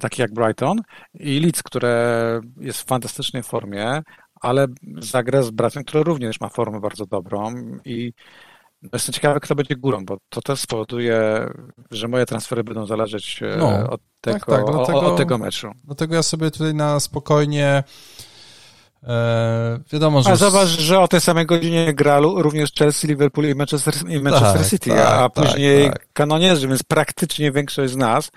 takie jak Brighton i Leeds, które jest w fantastycznej formie, ale zagra z bratem, który również ma formę bardzo dobrą i jestem ciekawy, kto będzie górą, bo to też spowoduje, że moje transfery będą zależeć e, no, od, tego, tak, tak, dlatego, od tego meczu. Dlatego ja sobie tutaj na spokojnie E, wiadomo, że... A zobacz, że o tej samej godzinie gra również Chelsea, Liverpool i Manchester, i Manchester tak, City, tak, a później tak, kanonierzy, więc praktycznie większość z nas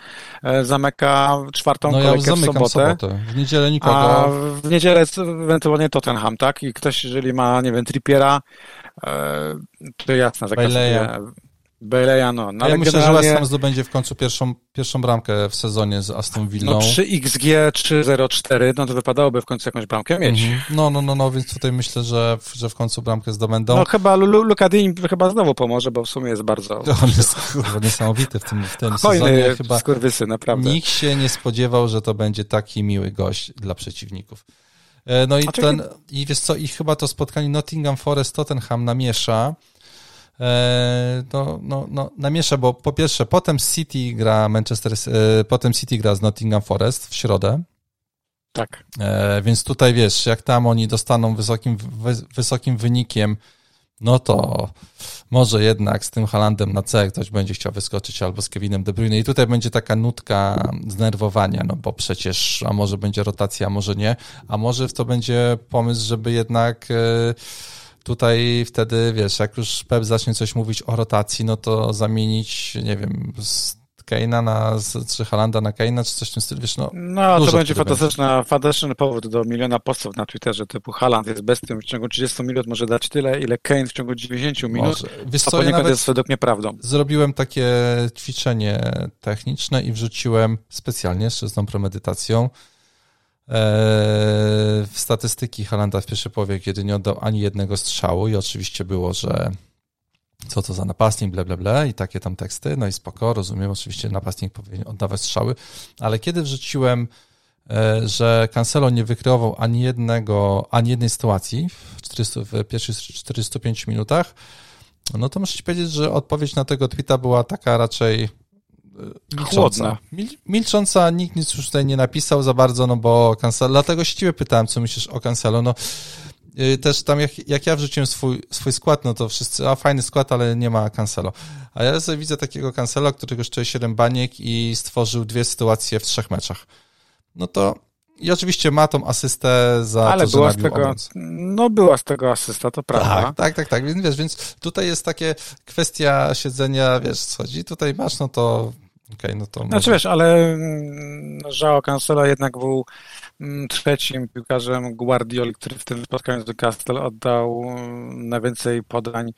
e, zamyka czwartą no, kolejkę ja w sobotę. sobotę. W niedzielę nikogo. A w niedzielę ewentualnie Tottenham, tak? I ktoś, jeżeli ma, nie wiem, Trippiera, e, to jasne, zagra Beleja, no. no ja myślę, generalnie... że West Ham zdobędzie w końcu pierwszą, pierwszą bramkę w sezonie z Aston Villą. No przy XG 3.04, no to wypadałoby w końcu jakąś bramkę mieć. Mm -hmm. No, no, no, no, więc tutaj myślę, że, że w końcu bramkę zdobędą. No chyba Luka Dean chyba znowu pomoże, bo w sumie jest bardzo... On jest kurwa, niesamowity w tym, w tym Hojny sezonie. Chyba skurwysy, naprawdę. Nikt się nie spodziewał, że to będzie taki miły gość dla przeciwników. E, no i ten, i wiesz co, i chyba to spotkanie Nottingham Forest Tottenham namiesza, E, no, no, no, namiesza, bo po pierwsze, potem City gra Manchester, e, potem City gra z Nottingham Forest w środę. Tak. E, więc tutaj wiesz, jak tam oni dostaną wysokim, wysokim wynikiem, no to może jednak z tym Halandem na C ktoś będzie chciał wyskoczyć albo z Kevinem De Bruyne i tutaj będzie taka nutka znerwowania, no bo przecież a może będzie rotacja, a może nie, a może to będzie pomysł, żeby jednak tutaj wtedy, wiesz, jak już Pep zacznie coś mówić o rotacji, no to zamienić, nie wiem, z Keina na, czy Halanda na Keina, czy coś w tym stylu, wiesz, no. No, to będzie fantastyczny, fantastyczny powód do miliona postów na Twitterze, typu Haland jest bestią, w ciągu 30 minut może dać tyle, ile Kane w ciągu 90 minut, może. Wiesz co, ja jest według mnie prawdą. Zrobiłem takie ćwiczenie techniczne i wrzuciłem specjalnie, z tą premedytacją, w statystyki Halanda w pierwszej połowie, kiedy nie oddał ani jednego strzału i oczywiście było, że co to za napastnik, ble, ble, ble i takie tam teksty, no i spoko, rozumiem, oczywiście napastnik powinien oddawać strzały, ale kiedy wrzuciłem, e, że Cancelo nie wykreował ani jednego, ani jednej sytuacji w, 400, w pierwszych 45 minutach, no to muszę ci powiedzieć, że odpowiedź na tego tweeta była taka raczej milcząca. Mil, milcząca, nikt nic już tutaj nie napisał za bardzo, no bo Cancelo, dlatego się ciebie pytałem, co myślisz o Cancelo, no y, też tam jak, jak ja wrzuciłem swój, swój skład, no to wszyscy, a fajny skład, ale nie ma Cancelo. A ja sobie widzę takiego Cancelo, który kosztuje 7 baniek i stworzył dwie sytuacje w trzech meczach. No to i oczywiście ma tą asystę za Ale to, była z tego, no była z tego asysta, to prawda. Tak, tak, tak, tak. Więc wiesz, więc tutaj jest takie kwestia siedzenia, wiesz, schodzi, tutaj masz, no to Okay, no to znaczy może... wiesz, ale mm, Joao Cancelo jednak był mm, trzecim piłkarzem Guardioli, który w tym spotkaniu z Castel oddał mm, najwięcej podań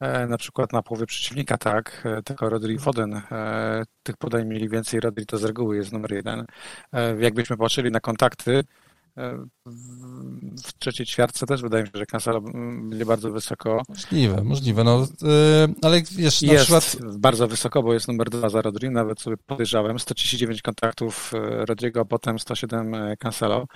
e, na przykład na połowie przeciwnika, tak, e, tylko Rodri Foden. E, tych podań mieli więcej, Rodri to z reguły jest numer jeden. Jakbyśmy patrzyli na kontakty, w trzeciej ćwiartce też wydaje mi się, że Cancelo będzie bardzo wysoko. Możliwe, możliwe. No, yy, ale wiesz, na jest przykład... bardzo wysoko, bo jest numer dwa za Rodri, nawet sobie podejrzałem. 139 kontaktów e, Rodrigo, a potem 107 e, Cancelo.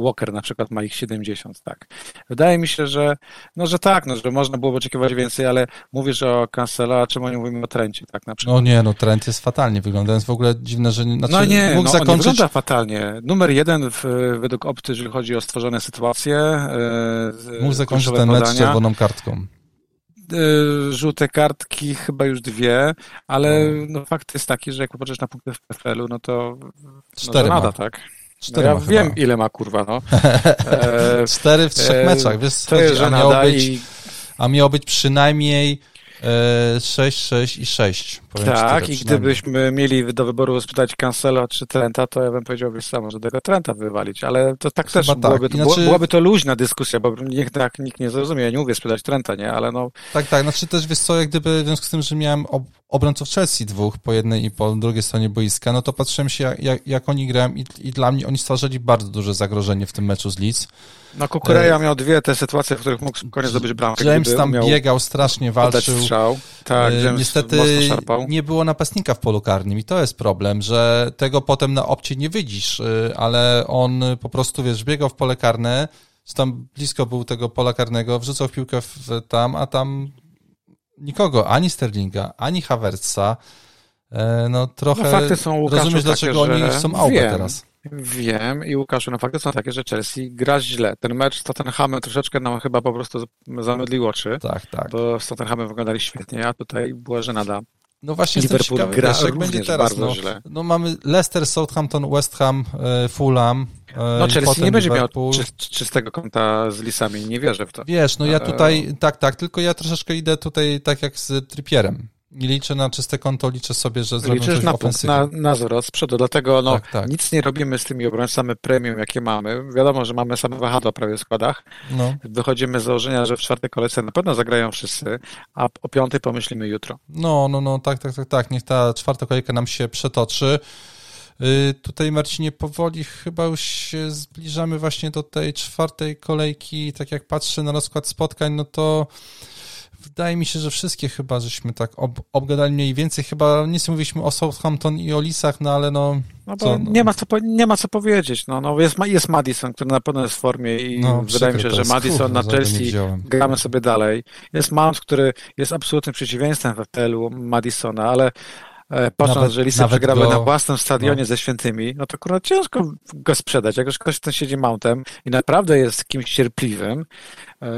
Walker na przykład ma ich 70, tak. Wydaje mi się, że no, że tak, no, że można było oczekiwać więcej, ale mówisz o Cancelo, a czemu nie mówimy o Trencie, tak na przykład? No nie, no Trent jest fatalnie wygląda, jest w ogóle dziwne, że znaczy, no nie, mógł no, zakończyć... nie wygląda fatalnie. Numer jeden w, według Opty, jeżeli chodzi o stworzone sytuacje. Mógł zakończyć ten mecz z czerwoną kartką. E, żółte kartki, chyba już dwie, ale no. no, fakt jest taki, że jak popatrzysz na punkty w PFL-u, no to Cztery no, nada, tak? Cztery no ja wiem, ile ma kurwa, no. E, Cztery w trzech e, meczach, wiesz, to jest, a miało być, i... a miało być przynajmniej 6, 6 i 6. Tak, i gdybyśmy mieli do wyboru spytać Cancelo czy Trenta, to ja bym powiedział, wiesz samo, że tego Trenta wywalić, ale to tak Chyba też tak. byłoby, to, znaczy... byłaby to luźna dyskusja, bo niech tak nikt nie zrozumie, ja nie mówię spytać Trenta, nie, ale no... Tak, tak, znaczy też wiesz co, jak gdyby w związku z tym, że miałem ob obrońców Chelsea dwóch po jednej i po drugiej stronie boiska, no to patrzyłem się jak, jak, jak oni grają i, i, dla mnie oni stworzyli bardzo duże zagrożenie w tym meczu z Leeds. No Kukureja e... miał dwie te sytuacje, w których mógł spokojnie zdobyć bramkę. James tam biegał, strasznie walczył. Strzał. Tak, e, James Niestety nie było napastnika w polu karnym i to jest problem, że tego potem na opcie nie widzisz, e, ale on po prostu, wiesz, biegał w pole karne, tam blisko był tego pola karnego, wrzucał piłkę w, tam, a tam nikogo, ani Sterlinga, ani Havertza. E, no trochę no, fakty są, Łukaszu, rozumiesz, dlaczego takie, oni są teraz. Wiem i Łukaszu, no fakty są takie, że Chelsea gra źle. Ten mecz z Tottenhamem troszeczkę nam chyba po prostu zamydlił oczy. Tak, tak. Bo z Tottenhamem wyglądali świetnie, a tutaj była żenada. No właśnie Liverpool ciekawy, gra wiesz, jak będzie teraz. No, źle. no mamy Leicester, Southampton, West Ham, e, Fulham. E, no Chelsea nie będzie Liverpool. miał czy, czystego konta z Lisami, nie wierzę w to. Wiesz, no ja tutaj, tak, tak, tylko ja troszeczkę idę tutaj tak jak z Trippierem. Nie liczę na czyste konto, liczę sobie, że zrobię Liczysz coś na, ofensywnie. na, na zero z przodu, dlatego no, tak, tak. nic nie robimy z tymi obrońcami premium, jakie mamy. Wiadomo, że mamy same wahadła prawie w składach. No. Wychodzimy z założenia, że w czwartej kolejce na pewno zagrają wszyscy, a o piątej pomyślimy jutro. No, no, no, tak, tak, tak, tak. Niech ta czwarta kolejka nam się przetoczy. Yy, tutaj Marcinie powoli chyba już się zbliżamy właśnie do tej czwartej kolejki. Tak jak patrzę na rozkład spotkań, no to wydaje mi się, że wszystkie chyba żeśmy tak ob, obgadali mniej więcej. Chyba nic mówiliśmy o Southampton i o Lisach, no ale no... No bo co, no. Nie, ma co, nie ma co powiedzieć. No, no jest, jest Madison, który na pewno jest w formie i no, wydaje mi się, że Madison na Chelsea gramy sobie dalej. Jest Mount, który jest absolutnym przeciwieństwem w FPL-u Madisona, ale E, patrząc, nawet, że Lisy przegrały go... na własnym stadionie no. ze świętymi, no to akurat ciężko go sprzedać. Jak już ktoś ten siedzi mountem i naprawdę jest kimś cierpliwym,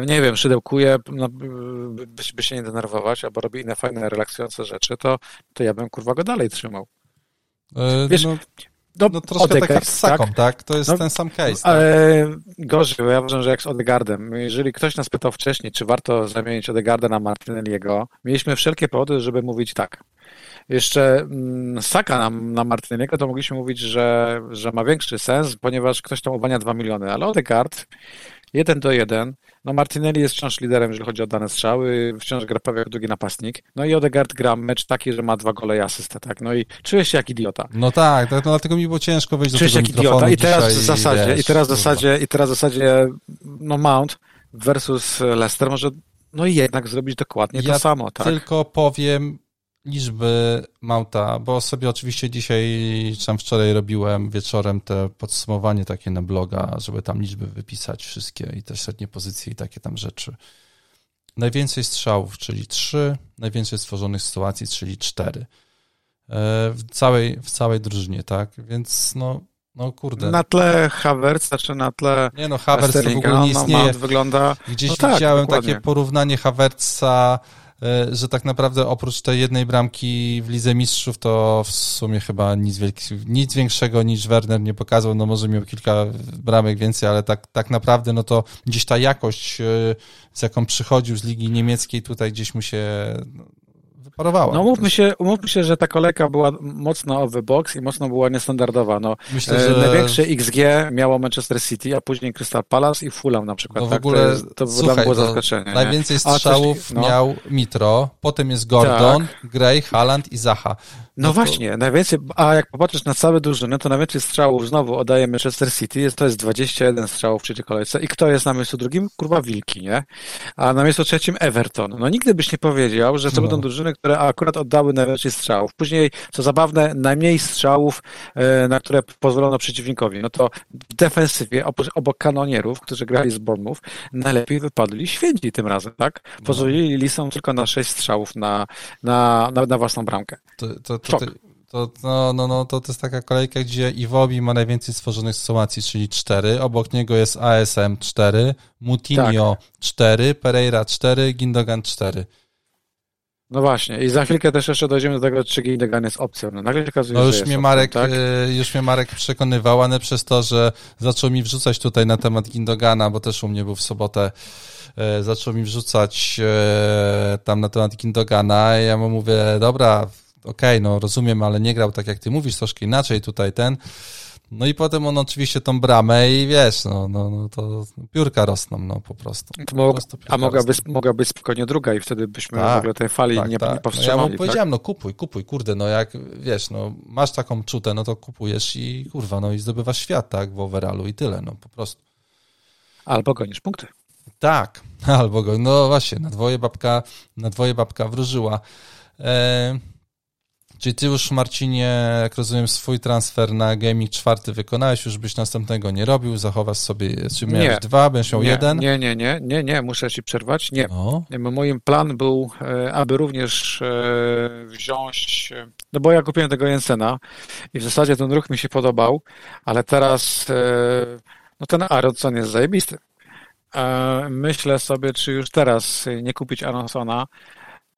nie wiem, szydełkuje, no, by, by się nie denerwować, albo robi inne fajne, relaksujące rzeczy, to, to ja bym kurwa go dalej trzymał. E, Wiesz, no... No, no troszkę Odegaard, tak jak z Saką, tak? tak? To jest no, ten sam case. Tak? Ale gorzej, bo ja uważam, że jak z Odegardem. Jeżeli ktoś nas pytał wcześniej, czy warto zamienić Odegarda na Martinelliego, mieliśmy wszelkie powody, żeby mówić tak jeszcze mm, Saka na, na Martyniego, to mogliśmy mówić, że, że ma większy sens, ponieważ ktoś tam uwania 2 miliony, ale Odegaard 1 do 1. No Martinelli jest wciąż liderem, jeżeli chodzi o dane strzały, wciąż gra prawie jak drugi napastnik. No i Odegaard gra mecz taki, że ma dwa gole i asystę, tak? No i czuje się jak idiota. No tak, tak no dlatego mi było ciężko wejść czuje do tego jak idiota i teraz w zasadzie, wiesz, i teraz w zasadzie, i teraz w zasadzie, no Mount versus Leicester może no i jednak zrobić dokładnie ja to samo, tak? tylko powiem, liczby Mauta, bo sobie oczywiście dzisiaj, czy tam wczoraj robiłem wieczorem te podsumowanie takie na bloga, żeby tam liczby wypisać wszystkie i te średnie pozycje i takie tam rzeczy. Najwięcej strzałów, czyli 3, najwięcej stworzonych sytuacji, czyli 4. E, w całej, w całej drużynie, tak? Więc no, no kurde. Na tle Havertza, czy na tle Nie no, Havertz w ogóle nie no, istnieje. No, wygląda... Gdzieś no tak, widziałem dokładnie. takie porównanie Havertza że tak naprawdę oprócz tej jednej bramki w Lidze Mistrzów to w sumie chyba nic, nic większego niż Werner nie pokazał, no może miał kilka bramek więcej, ale tak, tak naprawdę no to gdzieś ta jakość, e, z jaką przychodził z Ligi Niemieckiej tutaj gdzieś mu się parowała. No umówmy się, umówmy się, że ta kolejka była mocno overbox i mocno była niestandardowa. No, Myślę, e, że... Największe XG miało Manchester City, a później Crystal Palace i Fulham na przykład. No w tak? ogóle, to, jest, to słuchaj, było zaskoczenie. Najwięcej strzałów no. miał Mitro, potem jest Gordon, tak. Gray, Haaland i Zaha. No, no właśnie, najwięcej, a jak popatrzysz na całe drużyny, to najwięcej strzałów znowu oddaje Manchester City, jest, to jest 21 strzałów w trzeciej kolejce i kto jest na miejscu drugim? Kurwa Wilki, nie? A na miejscu trzecim Everton. No nigdy byś nie powiedział, że to no. będą drużyny, które akurat oddały najwięcej strzałów. Później, co zabawne, najmniej strzałów, e, na które pozwolono przeciwnikowi. No to w defensywie, obok kanonierów, którzy grali z Bournemouth, najlepiej wypadli święci tym razem, tak? No. Pozwolili Lisom tylko na 6 strzałów na, na, na, na własną bramkę. To, to, to, to, no, no, no, to, to jest taka kolejka, gdzie Iwobi ma najwięcej stworzonych sytuacji, czyli 4. Obok niego jest ASM 4, Mutinho tak. 4, Pereira 4, Gindogan 4. No właśnie, i za chwilkę też jeszcze dojdziemy do tego, czy Gindogan jest opcją. No, nagle się okazuje, no już mnie Marek, tak? Y, już mnie Marek przekonywał, ale przez to, że zaczął mi wrzucać tutaj na temat Gindogana, bo też u mnie był w sobotę y, zaczął mi wrzucać y, tam na temat Gindogana. Ja mu mówię, dobra, okej, okay, no rozumiem, ale nie grał tak jak ty mówisz, troszkę inaczej tutaj ten. No i potem on oczywiście tą bramę i wiesz, no, no, no to piórka rosną, no po prostu. Po prostu a mogła być, mogła być spokojnie druga i wtedy byśmy tak, w ogóle tej fali tak, nie, tak. nie powstrzymali. No ja mu powiedziałem, no kupuj, kupuj, kurde, no jak, wiesz, no masz taką czutę, no to kupujesz i kurwa, no i zdobywasz świat, tak, w overallu i tyle, no po prostu. Albo gonisz punkty. Tak, albo go, no właśnie, na dwoje babka, na dwoje babka wróżyła. E, Czyli ty już, Marcinie, jak rozumiem, swój transfer na gaming czwarty wykonałeś, już byś następnego nie robił, zachowasz sobie, czy miałeś nie, dwa, będziesz miał nie, jeden? Nie, nie, nie, nie, nie, muszę ci przerwać, nie. No. Moim plan był, e, aby również e, wziąć, e, no bo ja kupiłem tego Jensena i w zasadzie ten ruch mi się podobał, ale teraz, no ten Aronson jest zajebisty. Myślę sobie, czy już teraz nie kupić Aronsona,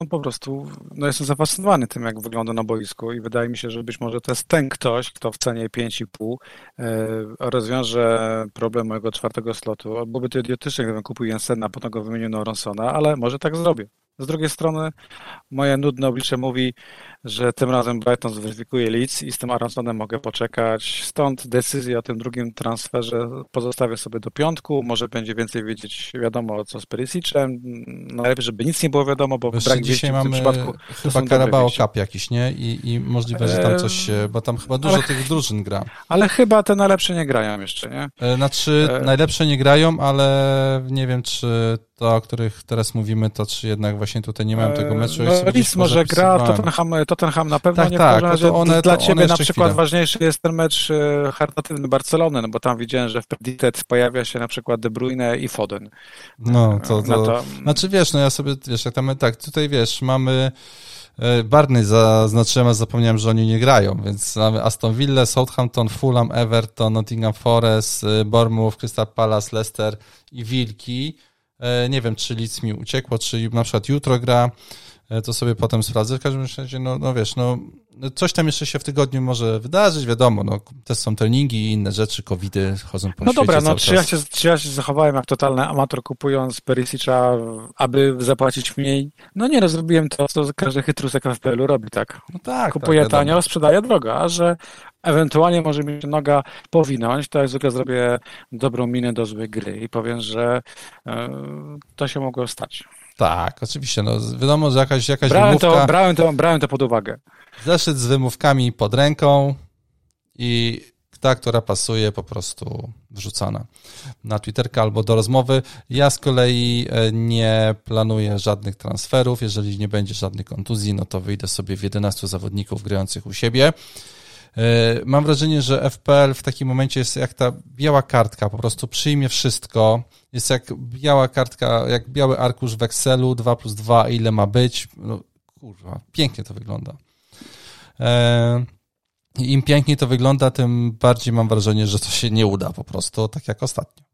no po prostu no jestem zafascynowany tym, jak wygląda na boisku i wydaje mi się, że być może to jest ten ktoś, kto w cenie 5,5 e, rozwiąże problem mojego czwartego slotu. Byłoby to idiotyczne, gdybym kupił Jensena, a potem go wymienił na Ronsona, ale może tak zrobię. Z drugiej strony moje nudne oblicze mówi, że tym razem Brighton zweryfikuje Leeds i z tym Aronsonem mogę poczekać. Stąd decyzję o tym drugim transferze pozostawię sobie do piątku. Może będzie więcej wiedzieć wiadomo co z Perisicem. Najlepiej, żeby nic nie było wiadomo, bo Wiesz, brak dzisiaj mamy w tym przypadku chyba Carabao Cup jakiś, nie? I, I możliwe, że tam coś, bo tam chyba dużo ale, tych drużyn gra. Ale chyba te najlepsze nie grają jeszcze, nie? E, znaczy, e... najlepsze nie grają, ale nie wiem, czy to, o których teraz mówimy, to czy jednak właśnie tutaj nie mają tego meczu. No, nic może gra, Tottenham, Tottenham na pewno tak, nie tak, no to one, Dla to ciebie na przykład chwilę. ważniejszy jest ten mecz e, charytatywny Barcelony, no bo tam widziałem, że w Predicted pojawia się na przykład De Bruyne i Foden. No, to, to, to... Znaczy wiesz, no ja sobie, wiesz, jak tam, tak, tutaj wiesz, mamy e, Barney zaznaczyłem, a zapomniałem, że oni nie grają, więc mamy Aston Villa, Southampton, Fulham, Everton, Nottingham Forest, e, Bournemouth, Crystal Palace, Leicester i Wilki. Nie wiem, czy Leeds mi uciekło, czy na przykład jutro gra. E, to sobie potem sprawdzę. W każdym razie, no, no wiesz, no, coś tam jeszcze się w tygodniu może wydarzyć, wiadomo, no, też są treningi i inne rzeczy, covidy chodzą po No dobra, no czy ja, się, czy ja się zachowałem jak totalny amator kupując Perisicza, aby zapłacić mniej? No nie, no zrobiłem to, co każdy chytrusek w FPL-u robi, tak? No tak. Kupuję tak, tanio, sprzedaję drogo, a że ewentualnie może mi się noga powinąć, to jak zwykle zrobię dobrą minę do złej gry i powiem, że yy, to się mogło stać. Tak, oczywiście. No, wiadomo, że jakaś, jakaś brałem wymówka... To, brałem, to, brałem to pod uwagę. Zeszyt z wymówkami pod ręką i ta, która pasuje, po prostu wrzucana na Twitterka albo do rozmowy. Ja z kolei e, nie planuję żadnych transferów. Jeżeli nie będzie żadnych kontuzji, no to wyjdę sobie w 11 zawodników grających u siebie. E, mam wrażenie, że FPL w takim momencie jest jak ta biała kartka, po prostu przyjmie wszystko. Jest jak biała kartka, jak biały arkusz w Excelu, 2 plus 2, ile ma być. No, kurwa, pięknie to wygląda. E, Im piękniej to wygląda, tym bardziej mam wrażenie, że to się nie uda po prostu, tak jak ostatnio.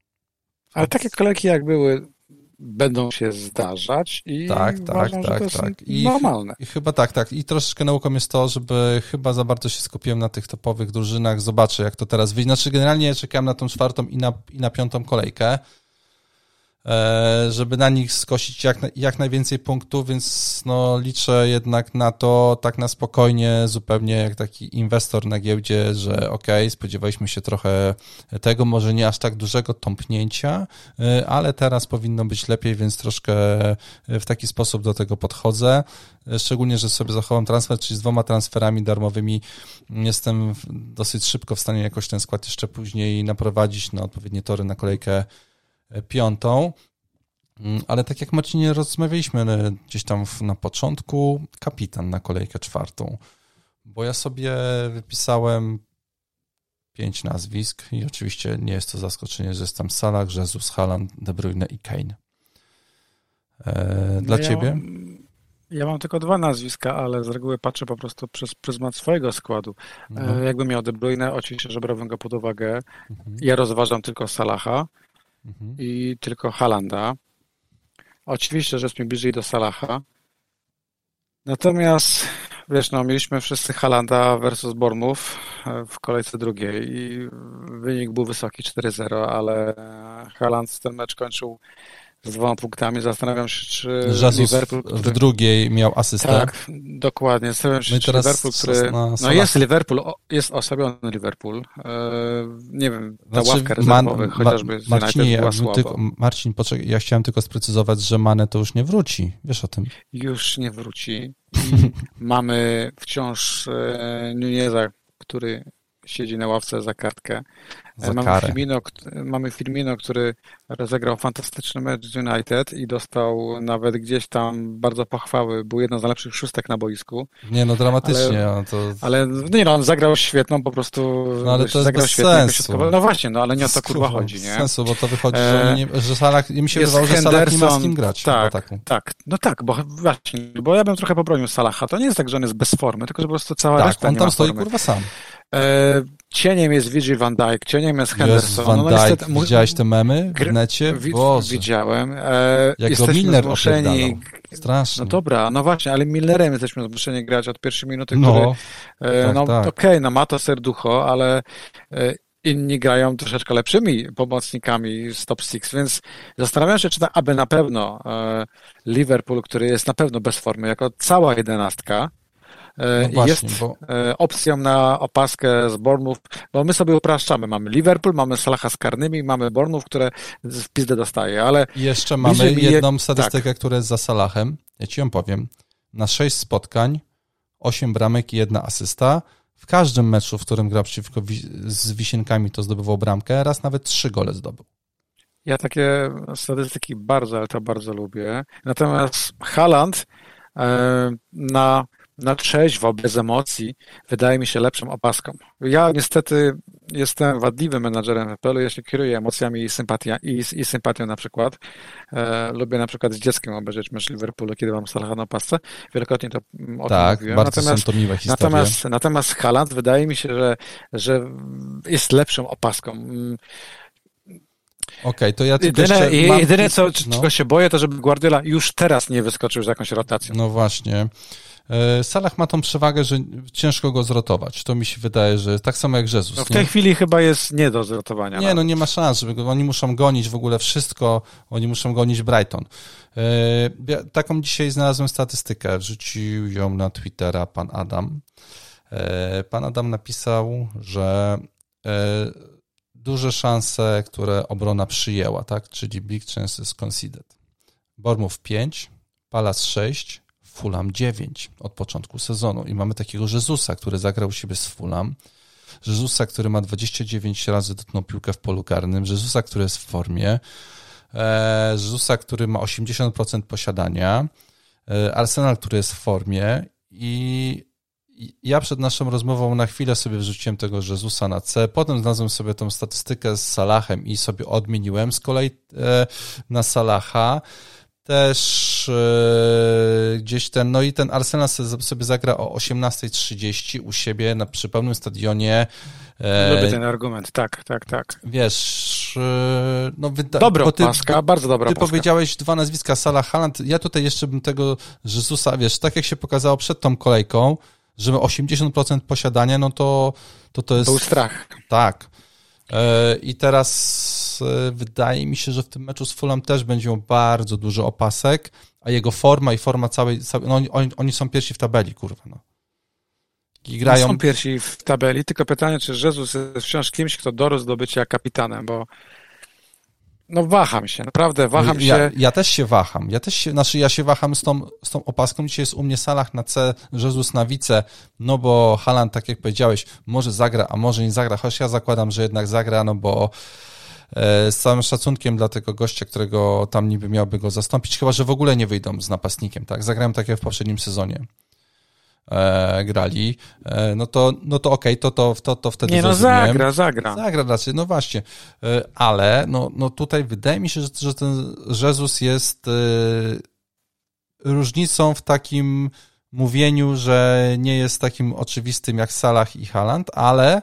Ale takie kolejki jak były będą się zdarzać i tak, tak, uważam, tak, tak. I, normalne. I chyba tak, tak. I troszeczkę nauką jest to, żeby chyba za bardzo się skupiłem na tych topowych drużynach. Zobaczę, jak to teraz wyjdzie. Znaczy, generalnie czekałem na tą czwartą i na, i na piątą kolejkę. E, żeby na nich skosić jak, jak najwięcej punktów, więc no, liczę jednak na to tak na spokojnie, zupełnie jak taki inwestor na giełdzie, że ok, spodziewaliśmy się trochę tego, może nie aż tak dużego tąpnięcia, e, ale teraz powinno być lepiej, więc troszkę w taki sposób do tego podchodzę. Szczególnie, że sobie zachowam transfer, czyli z dwoma transferami darmowymi jestem dosyć szybko w stanie jakoś ten skład jeszcze później naprowadzić na odpowiednie tory na kolejkę e, piątą. Mm, ale tak jak Marcinie rozmawialiśmy e, gdzieś tam na początku, kapitan na kolejkę czwartą. Bo ja sobie wypisałem pięć nazwisk i oczywiście nie jest to zaskoczenie, że jest tam Salah, Jesus, Haaland, De Bruyne i Kane. E, dla no ja ciebie? Mam, ja mam tylko dwa nazwiska, ale z reguły patrzę po prostu przez pryzmat swojego składu. Mhm. Jakbym miał De Bruyne, oczywiście, że brałbym go pod uwagę. Mhm. Ja rozważam tylko Salaha mhm. i tylko Halanda. Oczywiście, że jest mi bliżej do Salaha. Natomiast, wiesz, no, mieliśmy wszyscy Halanda versus Bormów e, w kolejce drugiej i wynik był wysoki 4-0, ale Haland ten mecz kończył z dwoma punktami. Zastanawiam się, czy Jesus Liverpool... Który... w drugiej miał asystę. Tak, dokładnie. Zastanawiam się, no czy Liverpool, który... No jest Liverpool, jest osłabiony Liverpool. E, nie wiem, ta znaczy, ławka rezerwowych man, chociażby z Marcinie, ja tylko, Marcin, poczekaj, ja chciałem tylko sprecyzować, że Mane to już nie wróci. Wiesz o tym? Już nie wróci. mamy wciąż e, Nuneza, który siedzi na ławce za kartkę. Za mamy, Firmino, mamy Firmino, który rozegrał fantastyczny mecz z United i dostał nawet gdzieś tam bardzo pochwały. Był jedną z najlepszych szóstek na boisku. Nie, no dramatycznie. Ale, to... ale nie no, on zagrał świetną po prostu. No ale to jest zagrał bez sensu. No właśnie, no ale nie o to kurwa chodzi, nie? sensu, bo to wychodzi, że, nie, że Salah, mi się wydawało, że Salah nie ma z kim grać. Tak, tak. No tak, bo właśnie, bo ja bym trochę pobronił Salaha. To nie jest tak, że on jest bez formy, tylko że po prostu cała tak, reszta on tam stoi formy. kurwa sam. E, cieniem jest Virgil van Dijk, cieniem jest Henderson. Van no, Dijk, no, widziałeś te memy w necie? Boże. Widziałem. E, Jak jesteśmy go Milner zmuszeni... Strasznie. No dobra, no właśnie, ale Millerem jesteśmy zmuszeni grać od pierwszej minuty, no, który... E, tak, no tak. okej, okay, no ma to serducho, ale e, inni grają troszeczkę lepszymi pomocnikami z top six, więc zastanawiam się, czy ta, aby na pewno e, Liverpool, który jest na pewno bez formy, jako cała jedenastka, no właśnie, jest bo... E, opcją na opaskę z Bournemouth, bo my sobie upraszczamy. Mamy Liverpool, mamy Salaha z karnymi, mamy Bournemouth, które w pizdę dostaje, ale... Jeszcze mamy jedną je... statystykę, tak. która jest za Salahem. Ja ci ją powiem. Na sześć spotkań, osiem bramek i jedna asysta. W każdym meczu, w którym grał przeciwko z Wisienkami, to zdobywał bramkę, raz nawet trzy gole zdobył. Ja takie statystyki bardzo, ale to bardzo lubię. Natomiast Haaland e, na na trzeźwo, bez emocji, wydaje mi się lepszą opaską. Ja niestety jestem wadliwym menadżerem FPL-u, ja się kieruję emocjami i, sympatia, i, i sympatią na przykład. E, lubię na przykład z dzieckiem obejrzeć mecz Liverpoolu, kiedy mam Salaha na opasce. Wielokrotnie to mm, o tak, tym mówiłem. bardzo natomiast, są to miłe historie. Natomiast, natomiast Haaland wydaje mi się, że, że jest lepszą opaską. Mm, Okej, okay, to ja tylko jedyne, mam... jedyne co, no. czego się boję, to żeby Guardiola już teraz nie wyskoczył z jakąś rotacją. No właśnie. E, Salah ma tą przewagę, że ciężko go zrotować. To mi się wydaje, że tak samo jak Jezus. No w tej nie? chwili chyba jest nie do zrotowania. Nie, no nie ma szans, oni muszą gonić w ogóle wszystko, oni muszą gonić Brighton. E, ja taką dzisiaj znalazłem statystykę, wrzucił ją na Twittera pan Adam. E, pan Adam napisał, że duże szanse, które obrona przyjęła, tak? Czyli big chances conceded. Bournemouth 5, Palace 6, Fulham 9 od początku sezonu. I mamy takiego Jezusa, który zagrał siebie z Fulham. Jezusa, który ma 29 razy dotknął piłkę w polu karnym. Jezusa, który jest w formie. E, Jezusa, który ma 80% posiadania. E, Arsenal, który jest w formie. I ja przed naszą rozmową na chwilę sobie wrzuciłem tego Jezusa na C, potem znalazłem sobie tą statystykę z Salahem i sobie odmieniłem z kolei e, na Salaha też e, gdzieś ten, no i ten Arsenal sobie zagra o 18.30 u siebie na, przy pełnym stadionie. E, Lubię ten argument, tak, tak, tak. Wiesz, e, no wyda- dobra ty, paska, bardzo dobra Ty paska. powiedziałeś dwa nazwiska, Sala Haaland, ja tutaj jeszcze bym tego Jezusa, wiesz, tak jak się pokazało przed tą kolejką, że 80% posiadania, no to to, to jest... To był strach. Tak. I teraz E, wydaje mi się, że w tym meczu z Fulham też będzie miał bardzo dużo opasek, a jego forma i forma całej, no oni, oni są pierwsi w tabeli, kurwa, no. I grają... są pierwsi w tabeli, tylko pytanie, czy Jezus jest wciąż kimś, kto dorósł do bycia kapitanem, bo no waham się, naprawdę waham ja, się. Ja też się waham. Ja też się, znaczy ja się waham z tą, z tą opaską. Dzisiaj jest u mnie Salah na C, Jezus na wice, no bo Halan, tak jak powiedziałeś, może zagra, a może nie zagra, chociaż ja zakładam, że jednak zagra, no bo z całym szacunkiem dla tego gościa, którego tam niby miałby go zastąpić, chyba, że w ogóle nie wyjdą z napastnikiem, tak? Zagrałem takie w poprzednim sezonie e, grali, e, no to, no to okej, okay, to, to, to, to wtedy Nie, no zagra, zagra. Zagra raczej, no właśnie. E, ale no, no tutaj wydaje mi się, że, że ten Jezus jest e, różnicą w takim mówieniu, że nie jest takim oczywistym jak Salah i Haaland, ale e,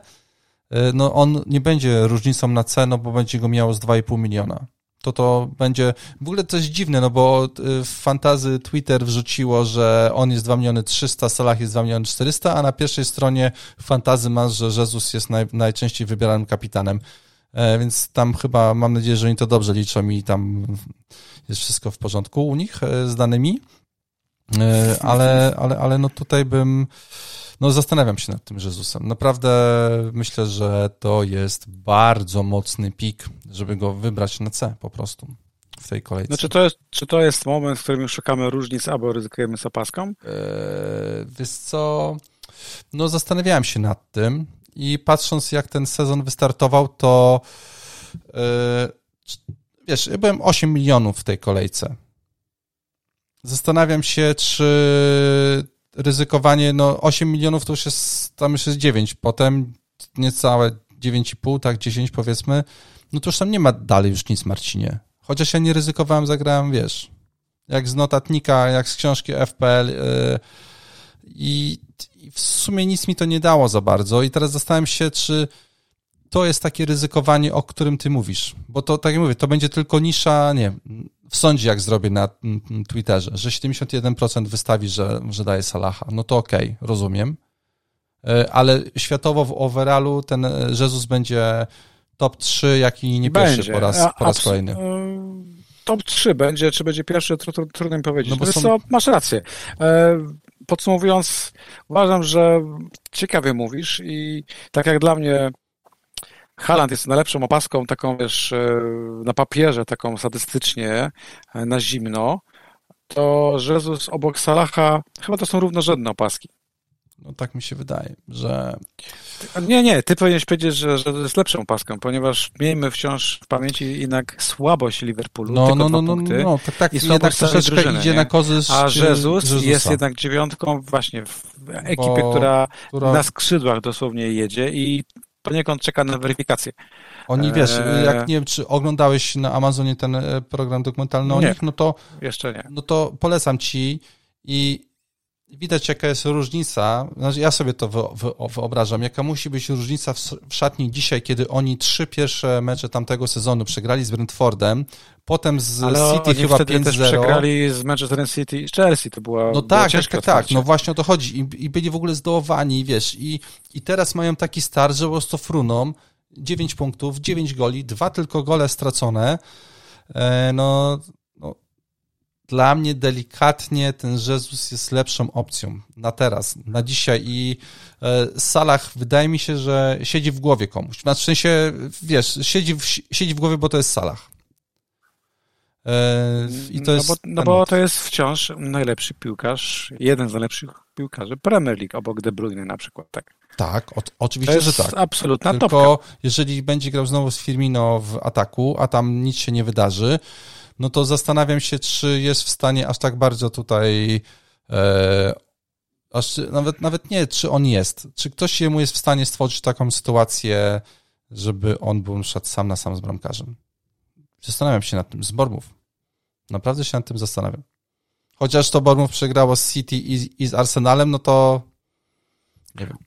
no on nie będzie różnicą na cenę, bo będzie go miało z 2,5 miliona to to będzie, w ogóle jest dziwne, no bo y, w fantazy Twitter wrzuciło, że on jest 2 miliony 300, Salah jest 2 miliony 400, a na pierwszej stronie fantazy masz, że Jezus jest naj, najczęściej wybieranym kapitanem. E, więc tam chyba, mam nadzieję, że oni to dobrze liczą i tam jest wszystko w porządku u nich e, z danymi. E, ale, ale, ale no tutaj bym, no zastanawiam się nad tym Jezusem. Naprawdę myślę, że to jest bardzo mocny pik, żeby go wybrać na C po prostu w tej kolejce. No czy to jest, czy to jest moment, w którym już szukamy różnic, albo ryzykujemy z opaską? Eee, wiesz co, no zastanawiałem się nad tym i patrząc jak ten sezon wystartował, to eee, wiesz, ja byłem 8 milionów w tej kolejce. Zastanawiam się, czy ryzykowanie, no 8 milionów to już jest, tam już jest 9, potem niecałe 9,5, tak 10 powiedzmy, no to już tam nie ma dalej już nic, Marcinie. Chociaż ja nie ryzykowałem, zagrałem, wiesz, jak z notatnika, jak z książki FPL yy, i, i w sumie nic mi to nie dało za bardzo. I teraz zastanawiam się, czy to jest takie ryzykowanie, o którym ty mówisz, bo to, tak jak mówię, to będzie tylko nisza, nie w sądzie, jak zrobię na Twitterze, że 71% wystawi, że, że daje Salaha, no to okej, okay, rozumiem. E, ale światowo w overallu ten e, Jezus będzie top 3, jak i nie pierwszy będzie. po raz, po raz kolejny. E, top 3 będzie, czy będzie pierwszy, trudno mi powiedzieć. No bo są... co, masz rację. Podsumowując, uważam, że ciekawie mówisz i tak jak dla mnie Haland jest najlepszą opaską, taką wiesz, e, na papierze, taką statystycznie, e, na zimno, to Jezus obok Salaha chyba to są równorzędne opaski. No tak mi się wydaje, że... Nie, nie, ty powinieneś powiedzieć, że, że to jest lepszą opaską, ponieważ miejmy wciąż w pamięci jednak słabość Liverpoolu, no, tylko no, no, no, punkty no, tak, tak, i słabość troszeczkę drużyny, idzie nie? na korzyść A Jezus Jezusa. jest jednak dziewiątką właśnie w ekipie, Bo, która, która na skrzydłach dosłownie jedzie i poniekąd czeka na weryfikację. Oni, wiesz, eee... jak nie wiem, czy oglądałeś na Amazonie ten e, program dokumentalny o nie, nich, no to... jeszcze nie. No to polecam ci i widać jaka jest różnica, znaczy ja sobie to wyobrażam, jaka musi być różnica w szatni dzisiaj, kiedy oni trzy pierwsze mecze tamtego sezonu przegrali z Brentfordem, potem z Ale City chyba 5-0. też przegrali z Manchester City i Chelsea, to była No tak, tak, tak, tak, no właśnie o to chodzi. I, i byli w ogóle zdołowani, wiesz, i, i teraz mają taki start, że po prostu fruną 9 punktów, 9 goli, dwa tylko gole stracone, e, no dla mnie delikatnie ten Jezus jest lepszą opcją na teraz, na dzisiaj i e, Salah wydaje mi się, że siedzi w głowie komuś. Znaczy, w sensie, wiesz, siedzi w, siedzi w głowie, bo to jest Salah. E, I to no jest bo, no bo to jest wciąż najlepszy piłkarz, jeden z najlepszych piłkarzy Premier League, obok De Bruyne na przykład, tak? Tak, o, oczywiście, że tak. absolutna Tylko topka. jeżeli będzie grał znowu z Firmino w ataku, a tam nic się nie wydarzy, no to zastanawiam się, czy jest w stanie aż tak bardzo tutaj e, aż nawet, nawet nie, czy on jest, czy ktoś jemu jest w stanie stworzyć taką sytuację, żeby on był szedł sam na sam z bramkarzem. Zastanawiam się nad tym, z Bormów. Naprawdę się nad tym zastanawiam. Chociaż to Bormów przegrało z City i, i z Arsenalem, no to nie wiem.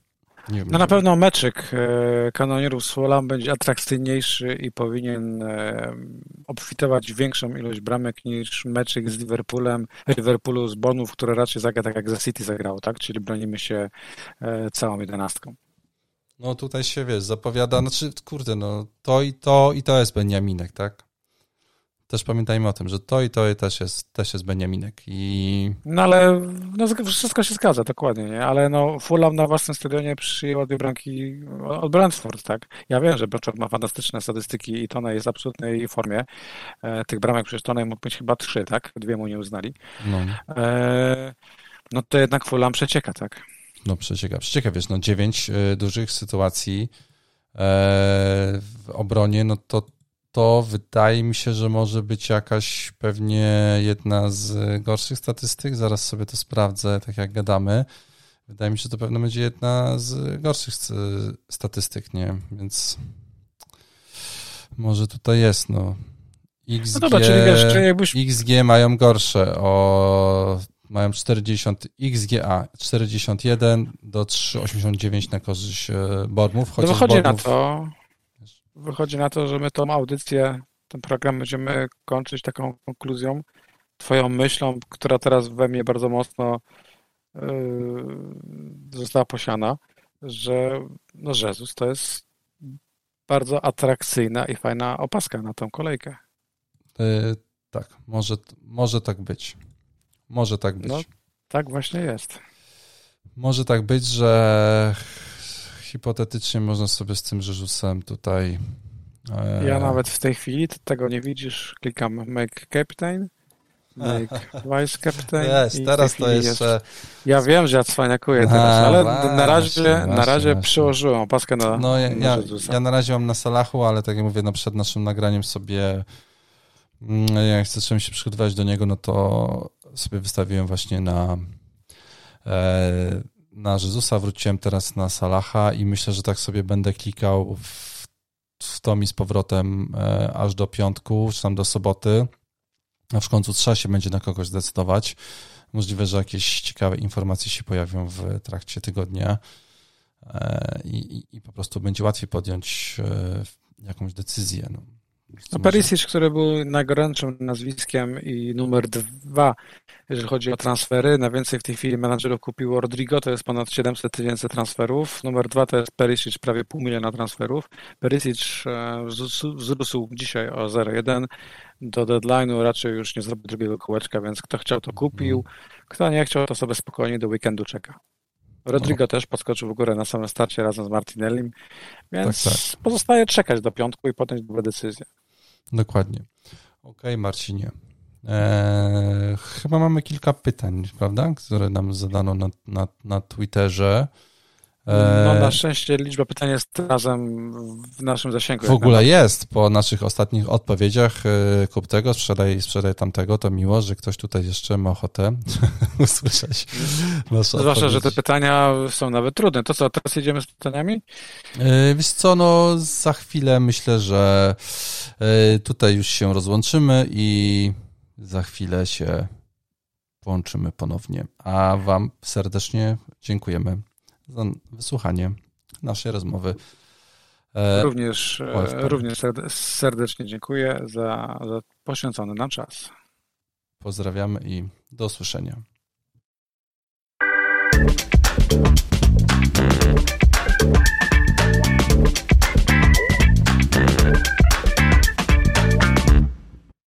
No na pewno meczyk e, kanonierów z Fulham będzie atrakcyjniejszy i powinien e, obfitować większą ilość bramek niż meczyk z Liverpoolem, Liverpoolu z Bonów, które raczej zagra tak jak za City zagrało, tak? Czyli bronimy się e, całą jedenastką. No tutaj się, wiesz, zapowiada, znaczy, kurde, no to i to i to jest Beniaminek, tak? Też pamiętajmy o tym, że to i to też jest, też jest Beniaminek i... No ale no, wszystko się zgadza, dokładnie, nie? Ale no Fulham na własnym stadionie przyjęła dwie bramki od Brentford, tak? Ja wiem, że Brentford ma fantastyczne statystyki i Tone jest w absolutnej formie. E, tych bramek przecież Tone mógł mieć chyba trzy, tak? Dwie mu nie uznali. No. E, no to jednak Fulham przecieka, tak? No przecieka, przecieka, wiesz, no dziewięć y, dużych sytuacji e, w obronie, no to to wydaje mi się, że może być jakaś pewnie jedna z gorszych statystyk. Zaraz sobie to sprawdzę, tak jak gadamy. Wydaje mi się, że to pewno będzie jedna z gorszych statystyk, nie? Więc może tutaj jest, no. XG, no dobra, czyli wiesz, jakbyś... XG mają gorsze o mają 40 XGA 41 do 3,89 na korzyść e, Bormów. No wychodzi Bormów... na to, wychodzi na to, że my tą audycję, ten program będziemy kończyć taką konkluzją, twoją myślą, która teraz we mnie bardzo mocno yy, została posiana, że no Jezus to jest bardzo atrakcyjna i fajna opaska na tą kolejkę. Yy, tak, może, może tak być. Może tak być. No, tak właśnie jest. Może tak być, że hipotetycznie można sobie z tym Jezusem tutaj. E... Ja nawet w tej chwili, tego nie widzisz, klikam Make Captain, Make Vice Captain. Jest, teraz to jeszcze. Jest... Ja wiem, że ja cwaniakuję teraz, ale właśnie, na razie, właśnie, na razie właśnie. przyłożyłem opaskę na. No, ja, ja, ja na razie mam na Salachu, ale tak jak mówię, no przed naszym nagraniem sobie. Mm, jak zacząłem się przygotować do niego, no to sobie wystawiłem właśnie na. E, na Jezusa, wróciłem teraz na Salaha i myślę, że tak sobie będę klikał w, w to mi z powrotem e, aż do piątku, czy tam do soboty. A w końcu trzeba się będzie na kogoś zdecydować. Możliwe, że jakieś ciekawe informacje się pojawią w trakcie tygodnia e, i, i, po prostu będzie łatwiej podjąć e, jakąś decyzję. No. No, Perisic, który był najgorętszym nazwiskiem i numer dwa, jeżeli chodzi o transfery. Najwięcej w tej chwili menadżerów kupiło Rodrigo, to jest ponad 700 tysięcy transferów. Numer dwa to jest Perisic, prawie pół miliona transferów. Perisic e, wzrósł dzisiaj o 0,1. Do deadline'u raczej już nie zrobi drugiego kółeczka, więc kto chciał, to kupił. Kto nie chciał, to sobie spokojnie do weekendu czeka. Rodrigo no. też podskoczył w górę na samym starcie razem z Martinellim, więc tak, tak. pozostaje czekać do piątku i podjąć dobre decyzje. Dokładnie. Okay, Marcinie. Eee, chyba mamy kilka pytań, prawda, które nam zadano na, na, na Twitterze. No na szczęście liczba pytań jest razem w naszym zasięgu. W ogóle jest, po naszych ostatnich odpowiedziach e, kup tego, sprzedaj, sprzedaj tamtego, to miło, że ktoś tutaj jeszcze ma ochotę usłyszeć Zwłaszcza, że te pytania są nawet trudne. To co, teraz jedziemy z pytaniami? E, wiesz co, no za chwilę myślę, że e, tutaj już się rozłączymy i za chwilę się połączymy ponownie. A wam serdecznie dziękujemy za wysłuchanie naszej rozmowy. E, również, e, również serdecznie dziękuję za, za poświęcony nam czas. Pozdrawiamy i do usłyszenia.